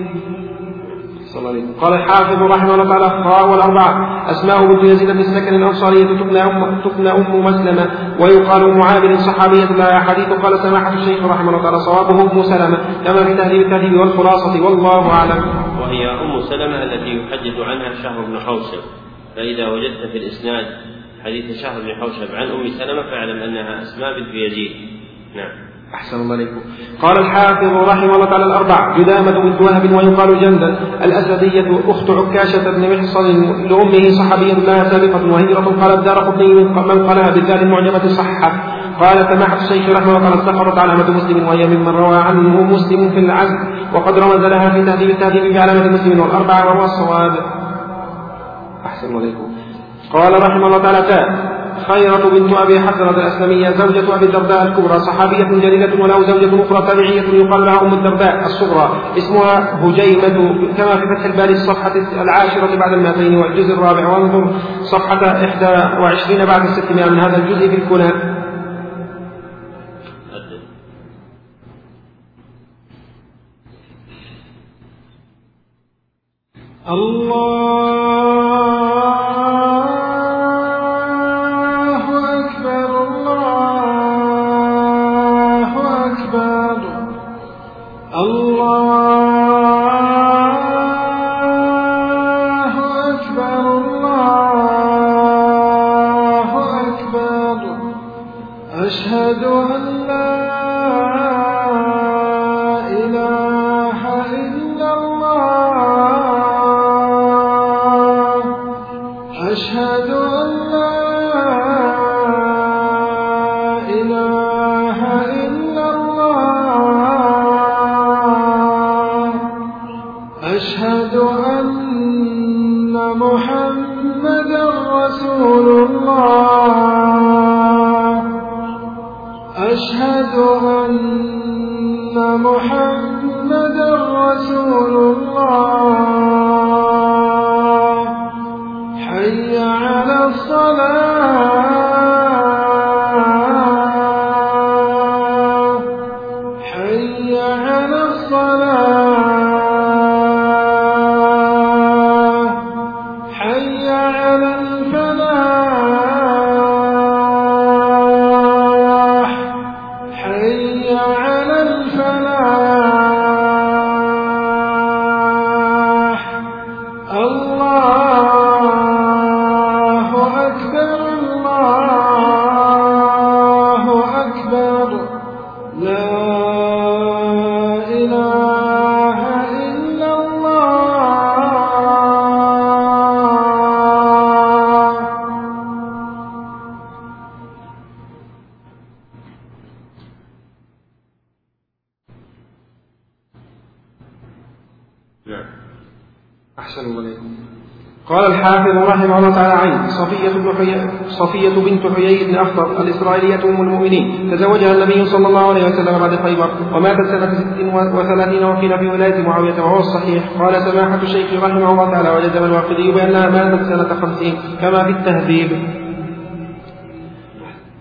قال الحافظ رحمه الله تعالى خاء والأربعة أسماء بنت يزيد بن السكن الأنصارية تكنى أم تكنى أم مسلمة ويقال أم عامر صحابية لها أحاديث قال سماحة الشيخ رحمه الله تعالى صوابه أم سلمة كما في تهذيب التهذيب والخلاصة والله أعلم. وهي أم سلمة التي يحدث عنها شهر بن حوشب فإذا وجدت في الإسناد حديث شهر بن حوشب عن أم سلمة فاعلم أنها أسماء بنت يزيد. نعم. أحسن الله عليكم. قال الحافظ رحمه الله تعالى الأربع جدامة بنت وهب ويقال جندل. الأسدية أخت عكاشة بن محصن لأمه صحابية لها سابقة وهجرة. قال الدار قطني من قالها بالذات المعجمة صحة قال سماحة الشيخ رحمه الله تعالى سقطت علامة مسلم وهي ممن روى عنه مسلم في العزم. وقد رمز لها في تهذيب التهذيب بعلامة مسلم والأربعة وهو الصواب. أحسن الله عليكم. قال رحمه الله تعالى خيرة بنت أبي حسرة الأسلمية زوجة أبي الدرداء الكبرى صحابية جليلة وله زوجة أخرى تابعية يقال لها أم الدرداء الصغرى. اسمها هجيمة كما في فتح الباري الصفحة العاشرة بعد المائتين والجزء الرابع. وانظر صفحة 21 بعد الستمائة من هذا الجزء في الكنى الله صفية بنت حيي بن أخطر الإسرائيلية أم المؤمنين. تزوجها النبي صلى الله عليه وسلم بعد خيبر وماتت سنة ست وثلاثين وقيل في ولاية معاوية وهو الصحيح. قال سماحة الشيخ رحمه الله تعالى وجزم الواقدي بأنها ماتت سنة خمسين كما في التهذيب.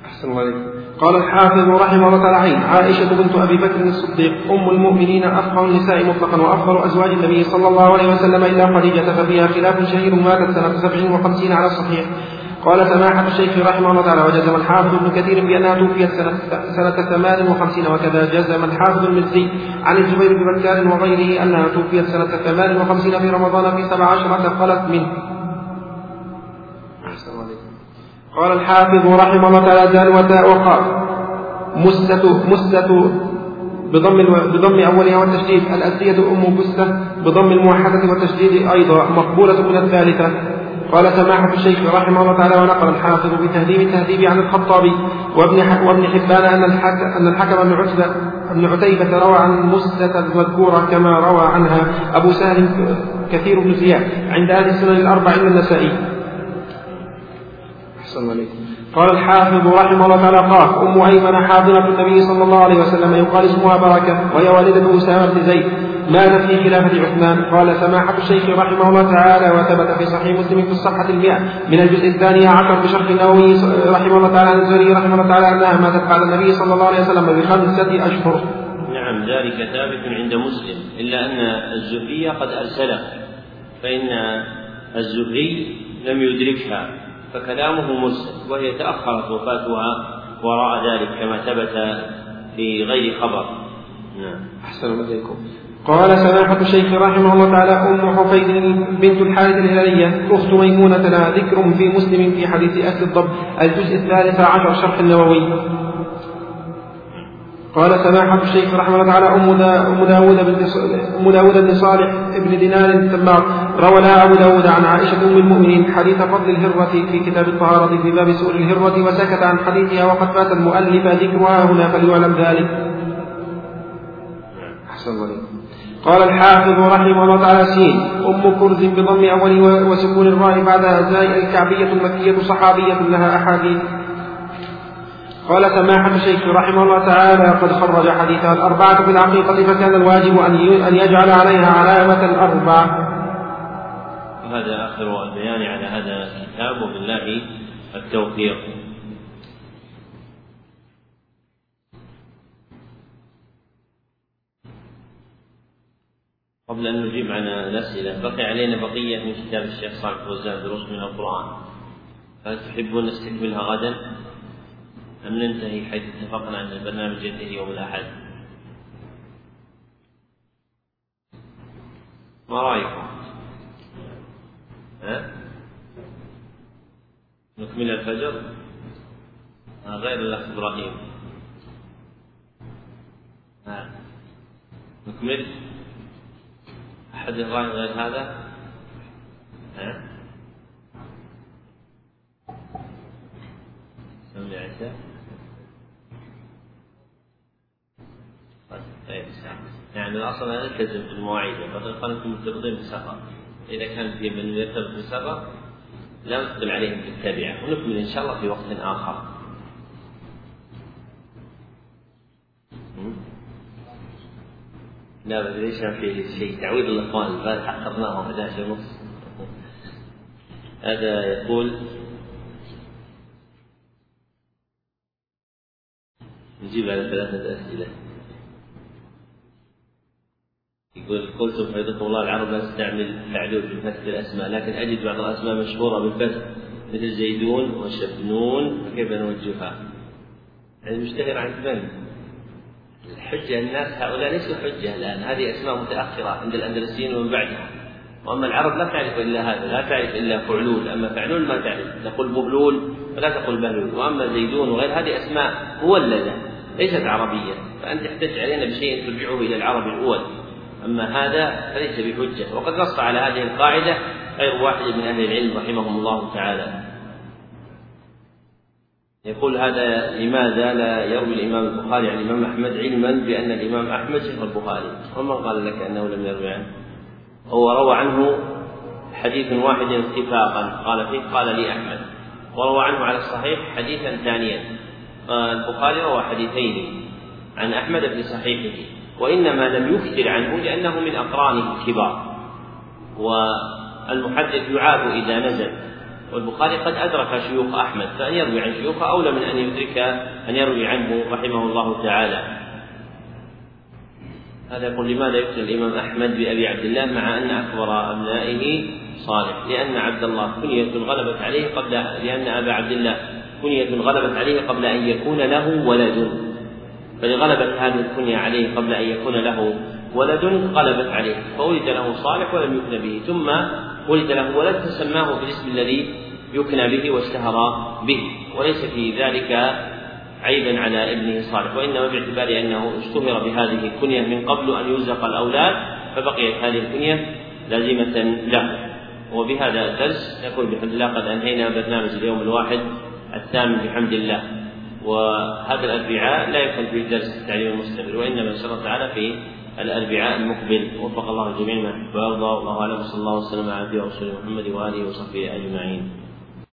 أحسن الله عليكم قال الحافظ رحمه الله تعالى عائشة بنت أبي بكر الصديق. أم المؤمنين أفقه النساء مطلقا وأفضل أزواج النبي صلى الله عليه وسلم إلا خديجة ففيها خلاف شهير ماتت سنة سبع وخمسين على الصحيح. قال سماحة الشيخ رحمه الله تعالى وجزم الحافظ ابن كثير بأنها توفيت سنة, سنة ثمان وخمسين وكذا جزم الحافظ المزي عن الزبير بن بكار وغيره أنها توفيت سنة ثمان وخمسين في رمضان في سبع عشرة خلت منه. قال الحافظ رحمه الله تعالى زال وتاء وقال مسة مسة بضم بضم أولها والتشديد. الأسية أم بسة بضم الموحدة والتشديد أيضا مقبولة من الثالثة. قال سماحة الشيخ رحمه الله تعالى ونقل الحافظ بتهذيب التهذيب عن الخطابي وابن وابن حبان أن الحكم أن الحكم بن عتبة بن عتيبة روى عن مسة المذكورة كما روى عنها أبو سهل كثير بن زياد عند أهل السنن الأربع من النسائي. أحسن عليكم. قال الحافظ رحمه الله تعالى قال أم أيمن حاضنة النبي صلى الله عليه وسلم يقال اسمها بركة وهي والدة أسامة بن زيد. ماتت في خلافة عثمان؟ قال سماحة الشيخ رحمه الله تعالى وثبت في صحيح مسلم في الصفحة المئة من الجزء الثاني عشر بشرح النووي رحمه الله تعالى عن الزهري رحمه الله تعالى أنها ماتت بعد النبي صلى الله عليه وسلم بخمسة أشهر. نعم ذلك ثابت عند مسلم إلا أن الزهري قد أرسله فإن الزهري لم يدركها فكلامه مرسل وهي تأخرت وفاتها وراء ذلك كما ثبت في غير خبر. نعم. أحسن إليكم. قال سماحة الشيخ رحمه الله تعالى أم حفيد بنت الحارث الهلالية أخت ميمونة لها ذكر في مسلم في حديث أكل الضب الجزء الثالث عشر شرح النووي قال سماحة الشيخ رحمه الله تعالى أم داود بن أم داود بن صالح بن دينار التمار روى لها أبو داود عن عائشة أم المؤمنين حديث فضل الهرة في كتاب الطهارة في باب سؤل الهرة وسكت عن حديثها وقد فات المؤلف ذكرها هنا فليعلم ذلك. أحسن الله قال الحافظ رحمه الله تعالى سين أم كرز بضم أول وسكون الراء بعدها زاء الكعبية المكية صحابية لها أحاديث. قال سماحة الشيخ رحمه الله تعالى قد خرج حديثها الأربعة في العقيقة فكان الواجب أن يجعل عليها علامة الأربع. وهذا آخر البيان على هذا الكتاب وبالله التوفيق. قبل أن نجيب عن الأسئلة بقي علينا بقية من كتاب الشيخ صالح فوزان دروس من القرآن. هل تحبون نستكملها غدا؟ أم ننتهي حيث اتفقنا أن البرنامج ينتهي يوم الأحد؟ ما رأيكم ها؟ نكمل الفجر؟ غير الأخ إبراهيم. ها؟ نكمل؟ أحد الرأي غير هذا؟ ها؟ سمي عيسى. طيب يعني الأصل ان نلتزم بالمواعيد وقد أنتم مرتبطين بالسفر. إذا كان في من يرتبط بالسفر لا نقبل عليهم بالتبعه ونكمل إن شاء الله في وقت آخر. لا بس ليش ما في شيء تعويض الاخوان البارحه اخرناهم 11 ونص هذا يقول نجيب على ثلاثة أسئلة يقول قلت حفظكم الله العرب لا تستعمل فعلون في فتح الأسماء لكن أجد بعض الأسماء مشهورة بالفتح مثل زيدون وشبنون فكيف نوجهها؟ يعني مشتهر عن من؟ الحجة الناس هؤلاء ليسوا حجة الآن هذه أسماء متأخرة عند الأندلسيين ومن بعدهم. وأما العرب لا تعرف إلا هذا لا تعرف إلا فعلول أما فعلول ما تعرف تقول بهلول فلا تقول بهلول. وأما زيدون وغير هذه أسماء مولدة ليست عربية فأنت تحتج علينا بشيء ترجعه إلى العرب الأول. أما هذا فليس بحجة. وقد نص على هذه القاعدة غير واحد من أهل العلم رحمهم الله تعالى. يقول هذا لماذا لا يروي الإمام البخاري عن الإمام أحمد علما بأن الإمام أحمد شيخ البخاري؟ ومن قال لك أنه لم يروي عنه؟ هو روى عنه حديث واحد اتفاقا. قال فيه قال لي أحمد. وروى عنه على الصحيح حديثا ثانيا. البخاري روى حديثين عن أحمد في صحيحه. وإنما لم يكثر عنه لأنه من أقرانه الكبار. والمحدث يعاب إذا نزل. والبخاري قد أدرك شيوخ أحمد فأن يروي عن شيوخه أولى من أن يدرك أن يروي عنه رحمه الله تعالى. هذا يقول لماذا يقتل الإمام أحمد بأبي عبد الله مع أن أكبر أبنائه صالح؟ لأن عبد الله كنية غلبت عليه قبل لأن أبا عبد الله كنية غلبت عليه قبل أن يكون له ولد. فلغلبت هذه الكنية عليه قبل أن يكون له ولد غلبت عليه فولد له صالح ولم يكن به. ثم ولد له ولد فسماه بالاسم الذي يكنى به واشتهر به وليس في ذلك عيبا على ابنه صالح وإنما باعتبار أنه اشتهر بهذه الكنية من قبل أن يرزق الأولاد فبقيت هذه الكنية لازمة له. وبهذا الدرس نقول بحمد الله قد أنهينا برنامج اليوم الواحد الثامن بحمد الله. وهذا الاربعاء لا يكون فيه درس التعليم المستمر وإنما إن شاء الله تعالى في الاربعاء المقبل. وفق الله الجميع ما يحب ويرضى والله أعلم. صلى الله وسلم على عبده ورسوله محمد وآله وصحبه أجمعين.